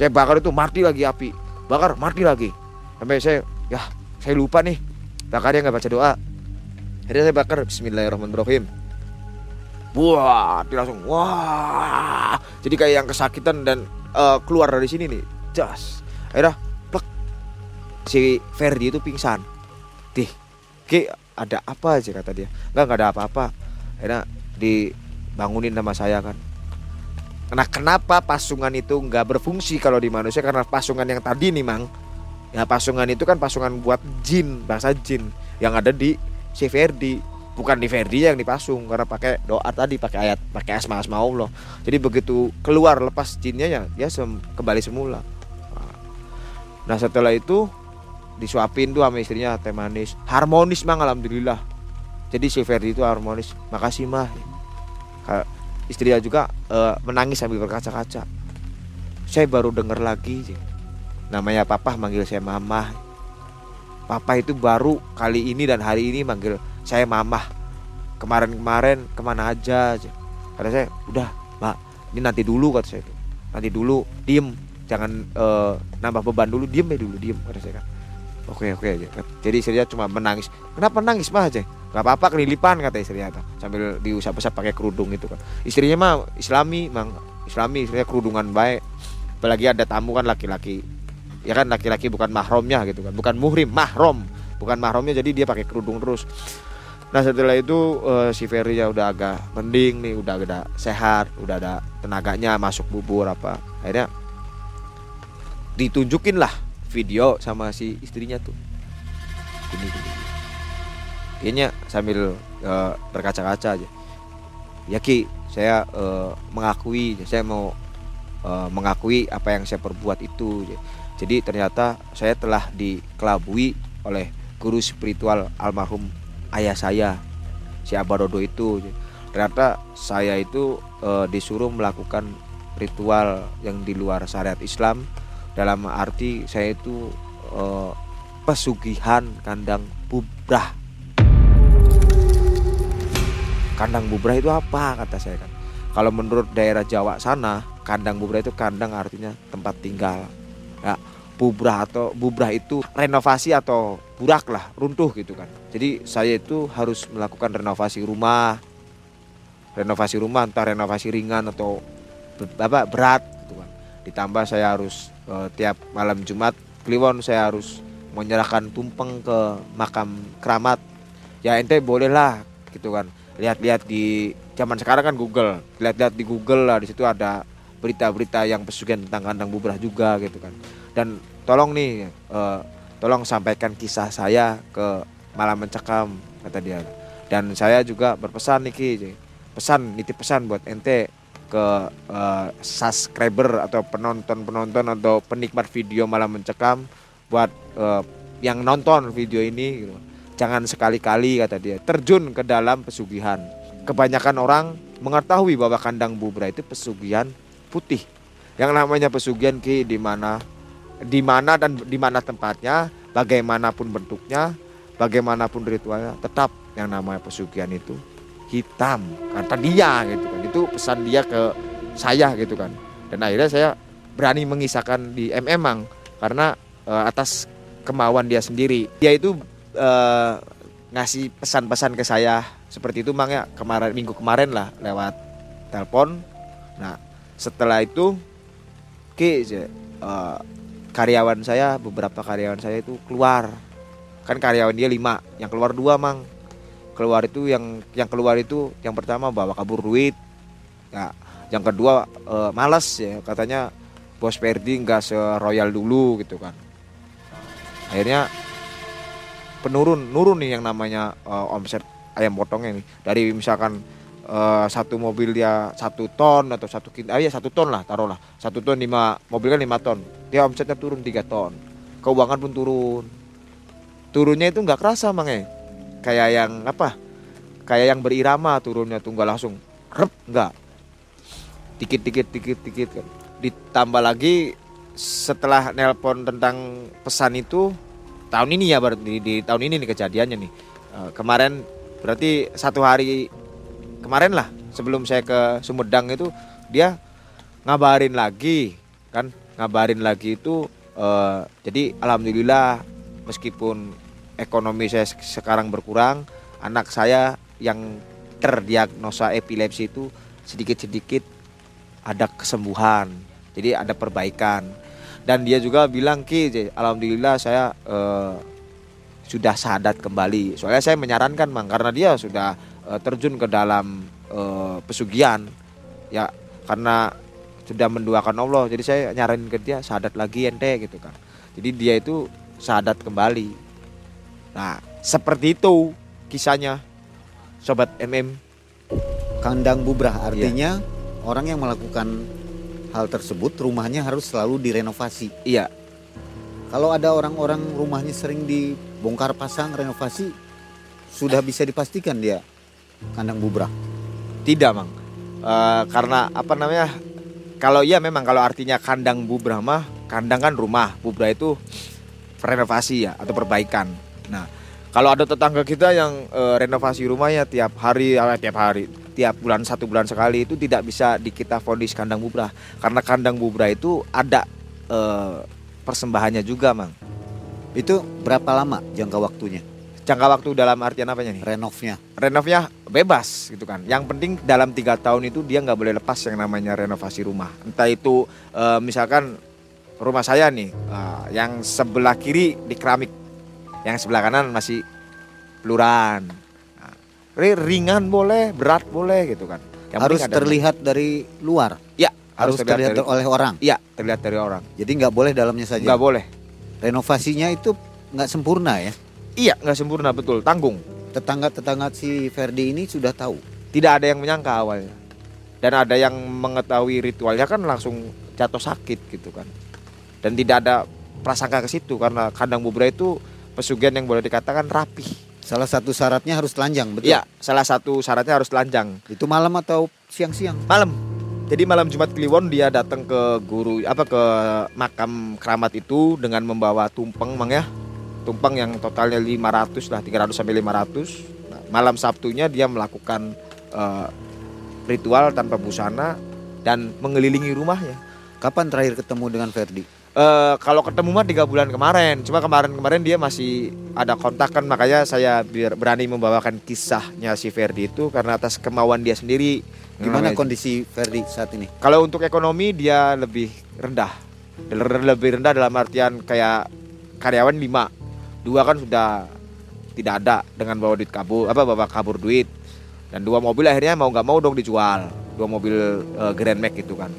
saya bakar itu mati lagi api. Bakar mati lagi. Sampai saya, ya saya lupa nih. Bakarnya nggak baca doa. Akhirnya saya bakar Bismillahirrahmanirrahim. Wah, dia langsung wah. Jadi kayak yang kesakitan dan uh, keluar dari sini nih jas akhirnya plek si Ferdi itu pingsan dih Ki ada apa aja kata dia. Nggak nggak ada apa-apa. Akhirnya dibangunin sama saya kan. Nah kenapa pasungan itu nggak berfungsi kalau di manusia? Karena pasungan yang tadi nih mang. Ya pasungan itu kan pasungan buat jin bahasa jin yang ada di si Ferdi. Bukan di Ferdi yang dipasung karena pakai doa tadi pakai ayat pakai asma asma Allah. Jadi begitu keluar lepas jinnya ya dia sem kembali semula. Nah setelah itu disuapin tuh sama istrinya teh manis. Harmonis mang alhamdulillah. Jadi si Ferdi itu harmonis. Makasih mah. Istrinya juga uh, menangis sambil berkaca-kaca. Saya baru dengar lagi namanya papa manggil saya mama papa itu baru kali ini dan hari ini manggil saya mamah. Kemarin-kemarin ke mana aja kata saya udah mbak ini nanti dulu kata saya nanti dulu diem. Jangan uh, nambah beban dulu diem ya dulu diem kata saya kan oke oke aja jadi istrinya cuma menangis. Kenapa nangis mah aja nggak apa-apa kelilipan kata istrinya tuh sambil diusap-usap pakai kerudung itu kan. Istrinya mah islami mang. Islami istrinya kerudungan baik. Apalagi ada tamu kan laki-laki. Ya kan laki-laki bukan mahromnya gitu kan. Bukan muhrim mahrom bukan mahromnya jadi dia pakai kerudung terus. Nah setelah itu uh, si Ferry ya udah agak mending nih, udah agak sehat, udah ada tenaganya masuk bubur apa. Akhirnya ditunjukin lah video sama si istrinya tuh. Gini gini. Kayaknya sambil uh, berkaca-kaca aja. Ya Ki, saya uh, mengakui, saya mau uh, mengakui apa yang saya perbuat itu. Jadi ternyata saya telah dikelabui oleh guru spiritual almarhum ayah saya si Abarodo itu ternyata saya itu e, disuruh melakukan ritual yang di luar syariat Islam dalam arti saya itu e, pesugihan kandang bubrah. Kandang bubrah itu apa? Kata saya kan. Kalau menurut daerah Jawa sana kandang bubrah itu kandang artinya tempat tinggal. Ya bubrah atau bubrah itu renovasi atau burak lah runtuh gitu kan. Jadi saya itu harus melakukan renovasi rumah. Renovasi rumah entah renovasi ringan atau apa berat gitu kan. Ditambah saya harus e, tiap malam Jumat Kliwon saya harus menyerahkan tumpeng ke makam keramat. Ya ente bolehlah gitu kan. Lihat-lihat di zaman sekarang kan Google. Lihat-lihat di Google lah di situ ada berita-berita yang pesugihan tentang kandang bubrah juga gitu kan. Dan tolong nih uh, tolong sampaikan kisah saya ke malam mencekam kata dia. Dan saya juga berpesan nih Ki. Pesan nitip pesan buat ente ke uh, subscriber atau penonton-penonton atau penikmat video malam mencekam buat uh, yang nonton video ini gitu. jangan sekali-kali kata dia. Terjun ke dalam pesugihan. Kebanyakan orang mengetahui bahwa kandang bubra itu pesugihan putih. Yang namanya pesugihan ki di mana di mana dan di mana tempatnya, bagaimanapun bentuknya, bagaimanapun ritualnya, tetap yang namanya pesugihan itu hitam. Kata dia gitu kan. Itu pesan dia ke saya gitu kan. Dan akhirnya saya berani mengisahkan di MM Mang karena e, atas kemauan dia sendiri. Dia itu e, ngasih pesan-pesan ke saya seperti itu Mang ya kemarin minggu kemarin lah lewat telepon. Nah, setelah itu Ki uh, karyawan saya beberapa karyawan saya itu keluar kan karyawan dia lima yang keluar dua mang keluar itu yang yang keluar itu yang pertama bawa kabur duit. Ya yang kedua e, malas ya katanya bos Perdi nggak seroyal dulu gitu kan. Akhirnya penurun nurun nih yang namanya e, omset ayam potongnya nih. Dari misalkan uh, satu mobil dia satu ton atau satu kintal ah, ya satu ton lah taruhlah satu ton lima mobil kan lima ton. Dia omsetnya turun tiga ton. Keuangan pun turun. Turunnya itu nggak kerasa mang eh kayak yang apa? Kayak yang berirama turunnya tuh nggak langsung rep nggak. Dikit dikit dikit dikit. Ditambah lagi setelah nelpon tentang pesan itu tahun ini ya berarti di, di tahun ini nih kejadiannya nih. Uh, kemarin berarti satu hari kemarin lah sebelum saya ke Sumedang itu dia ngabarin lagi kan? Ngabarin lagi itu uh, jadi alhamdulillah meskipun ekonomi saya sekarang berkurang anak saya yang terdiagnosa epilepsi itu sedikit-sedikit ada kesembuhan jadi ada perbaikan. Dan dia juga bilang ki alhamdulillah saya uh, sudah sadat kembali. Soalnya saya menyarankan mang karena dia sudah uh, terjun ke dalam uh, pesugihan ya karena sudah menduakan Allah. Jadi saya nyaranin ke dia sadat lagi ente gitu kan. Jadi dia itu sadat kembali nah seperti itu kisahnya sobat MM kandang bubrah artinya iya. orang yang melakukan hal tersebut rumahnya harus selalu direnovasi iya kalau ada orang-orang rumahnya sering dibongkar pasang renovasi sudah bisa dipastikan dia kandang bubrah? Tidak, Mang. Uh, karena apa namanya? Kalau iya memang kalau artinya kandang bubrah mah, kandang kan rumah, bubrah itu renovasi ya atau perbaikan. Nah, Kalau ada tetangga kita yang eh, renovasi rumahnya tiap hari, eh, tiap hari, tiap bulan satu bulan sekali itu tidak bisa di kita fondis kandang bubrah karena kandang bubrah itu ada eh, persembahannya juga, mang. Itu berapa lama jangka waktunya? Jangka waktu dalam artian apanya nih? Renovnya. Renovnya bebas gitu kan. Yang penting dalam tiga tahun itu dia nggak boleh lepas yang namanya renovasi rumah. Entah itu eh, misalkan rumah saya nih, eh, yang sebelah kiri di keramik, yang sebelah kanan masih peluran. Nah, ri- ringan boleh, berat boleh gitu kan. Yang harus ada- terlihat dari luar. Ya, Harus, terlihat dari, oleh orang. Iya, terlihat dari orang. Jadi nggak boleh dalamnya saja. Nggak boleh. Renovasinya itu nggak sempurna ya. Iya, nggak sempurna betul, tanggung. Tetangga-tetangga si Ferdi ini sudah tahu. Tidak ada yang menyangka awalnya. Dan ada yang mengetahui ritualnya kan langsung jatuh sakit gitu kan. Dan tidak ada prasangka ke situ karena kandang bubra itu pesugihan yang boleh dikatakan rapi. Salah satu syaratnya harus telanjang, betul? Iya, salah satu syaratnya harus telanjang. Itu malam atau siang-siang? Malam. Jadi malam Jumat Kliwon dia datang ke guru apa ke makam keramat itu dengan membawa tumpeng Mang ya. Tumpeng yang totalnya 500 lah, 300 sampai 500. Nah, malam Sabtunya dia melakukan eh, ritual tanpa busana dan mengelilingi rumahnya. Kapan terakhir ketemu dengan Ferdi? Eh, kalau ketemu mah tiga bulan kemarin, cuma kemarin-kemarin dia masih ada kontak kan makanya saya biar berani membawakan kisahnya si Ferdi itu karena atas kemauan dia sendiri. Gimana Namanya- kondisi Ferdi saat ini? Kalau untuk ekonomi dia lebih rendah. Lebih rendah dalam artian kayak karyawan 5. Dua kan sudah tidak ada dengan bawa duit kabur apa bawa kabur duit. Dan dua mobil akhirnya mau nggak mau dong dijual. Dua mobil eh, Grand Max gitu kan.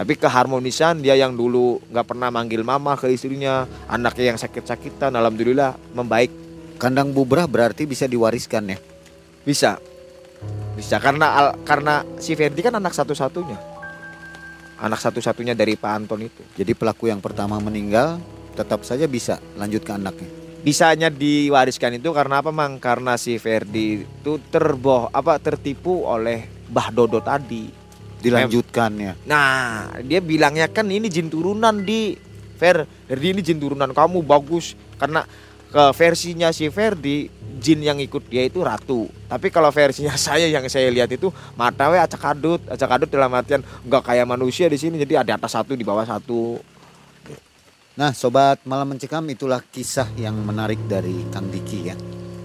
Tapi keharmonisan dia yang dulu nggak pernah manggil mama ke istrinya, anaknya yang sakit-sakitan, alhamdulillah membaik. Kandang bubrah berarti bisa diwariskan ya? Bisa. Bisa karena al- karena si Ferdi kan anak satu-satunya. Anak satu-satunya dari Pak Anton itu. Jadi pelaku yang pertama meninggal tetap saja bisa lanjut ke anaknya. bisanya diwariskan itu karena apa mang karena si Ferdi itu terboh apa tertipu oleh Mbah Dodo tadi Dilanjutkan ya. nah dia bilangnya kan ini jin turunan di. Fer Ferdi ini jin turunan kamu bagus. Karena ke versinya si Ferdi jin yang ikut dia itu ratu. Tapi kalau versinya *laughs* saya yang saya lihat itu mata we acak adut. Acak adut dalam artian nggak kayak manusia di sini. Jadi ada atas satu di bawah satu. Nah, sobat malam mencekam itulah kisah yang menarik dari Kang Diki ya,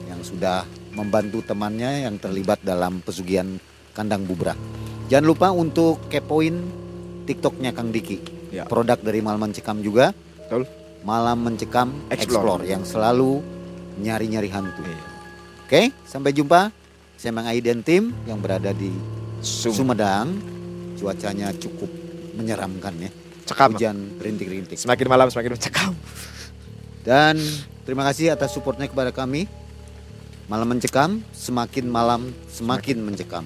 yang sudah membantu temannya yang terlibat dalam pesugihan kandang bubrah. Jangan lupa untuk kepoin TikToknya Kang Diki, Ya. produk dari malam mencekam juga. Betul. Malam mencekam Explore. Explore, yang selalu nyari-nyari hantu. Iya. Oke, sampai jumpa. Saya Mang Aiden tim yang berada di Sum- Sumedang. Cuacanya cukup menyeramkan ya. cekam Hujan rintik-rintik. semakin malam semakin mencekam Dan terima kasih atas supportnya kepada kami. Malam mencekam, semakin malam semakin mencekam.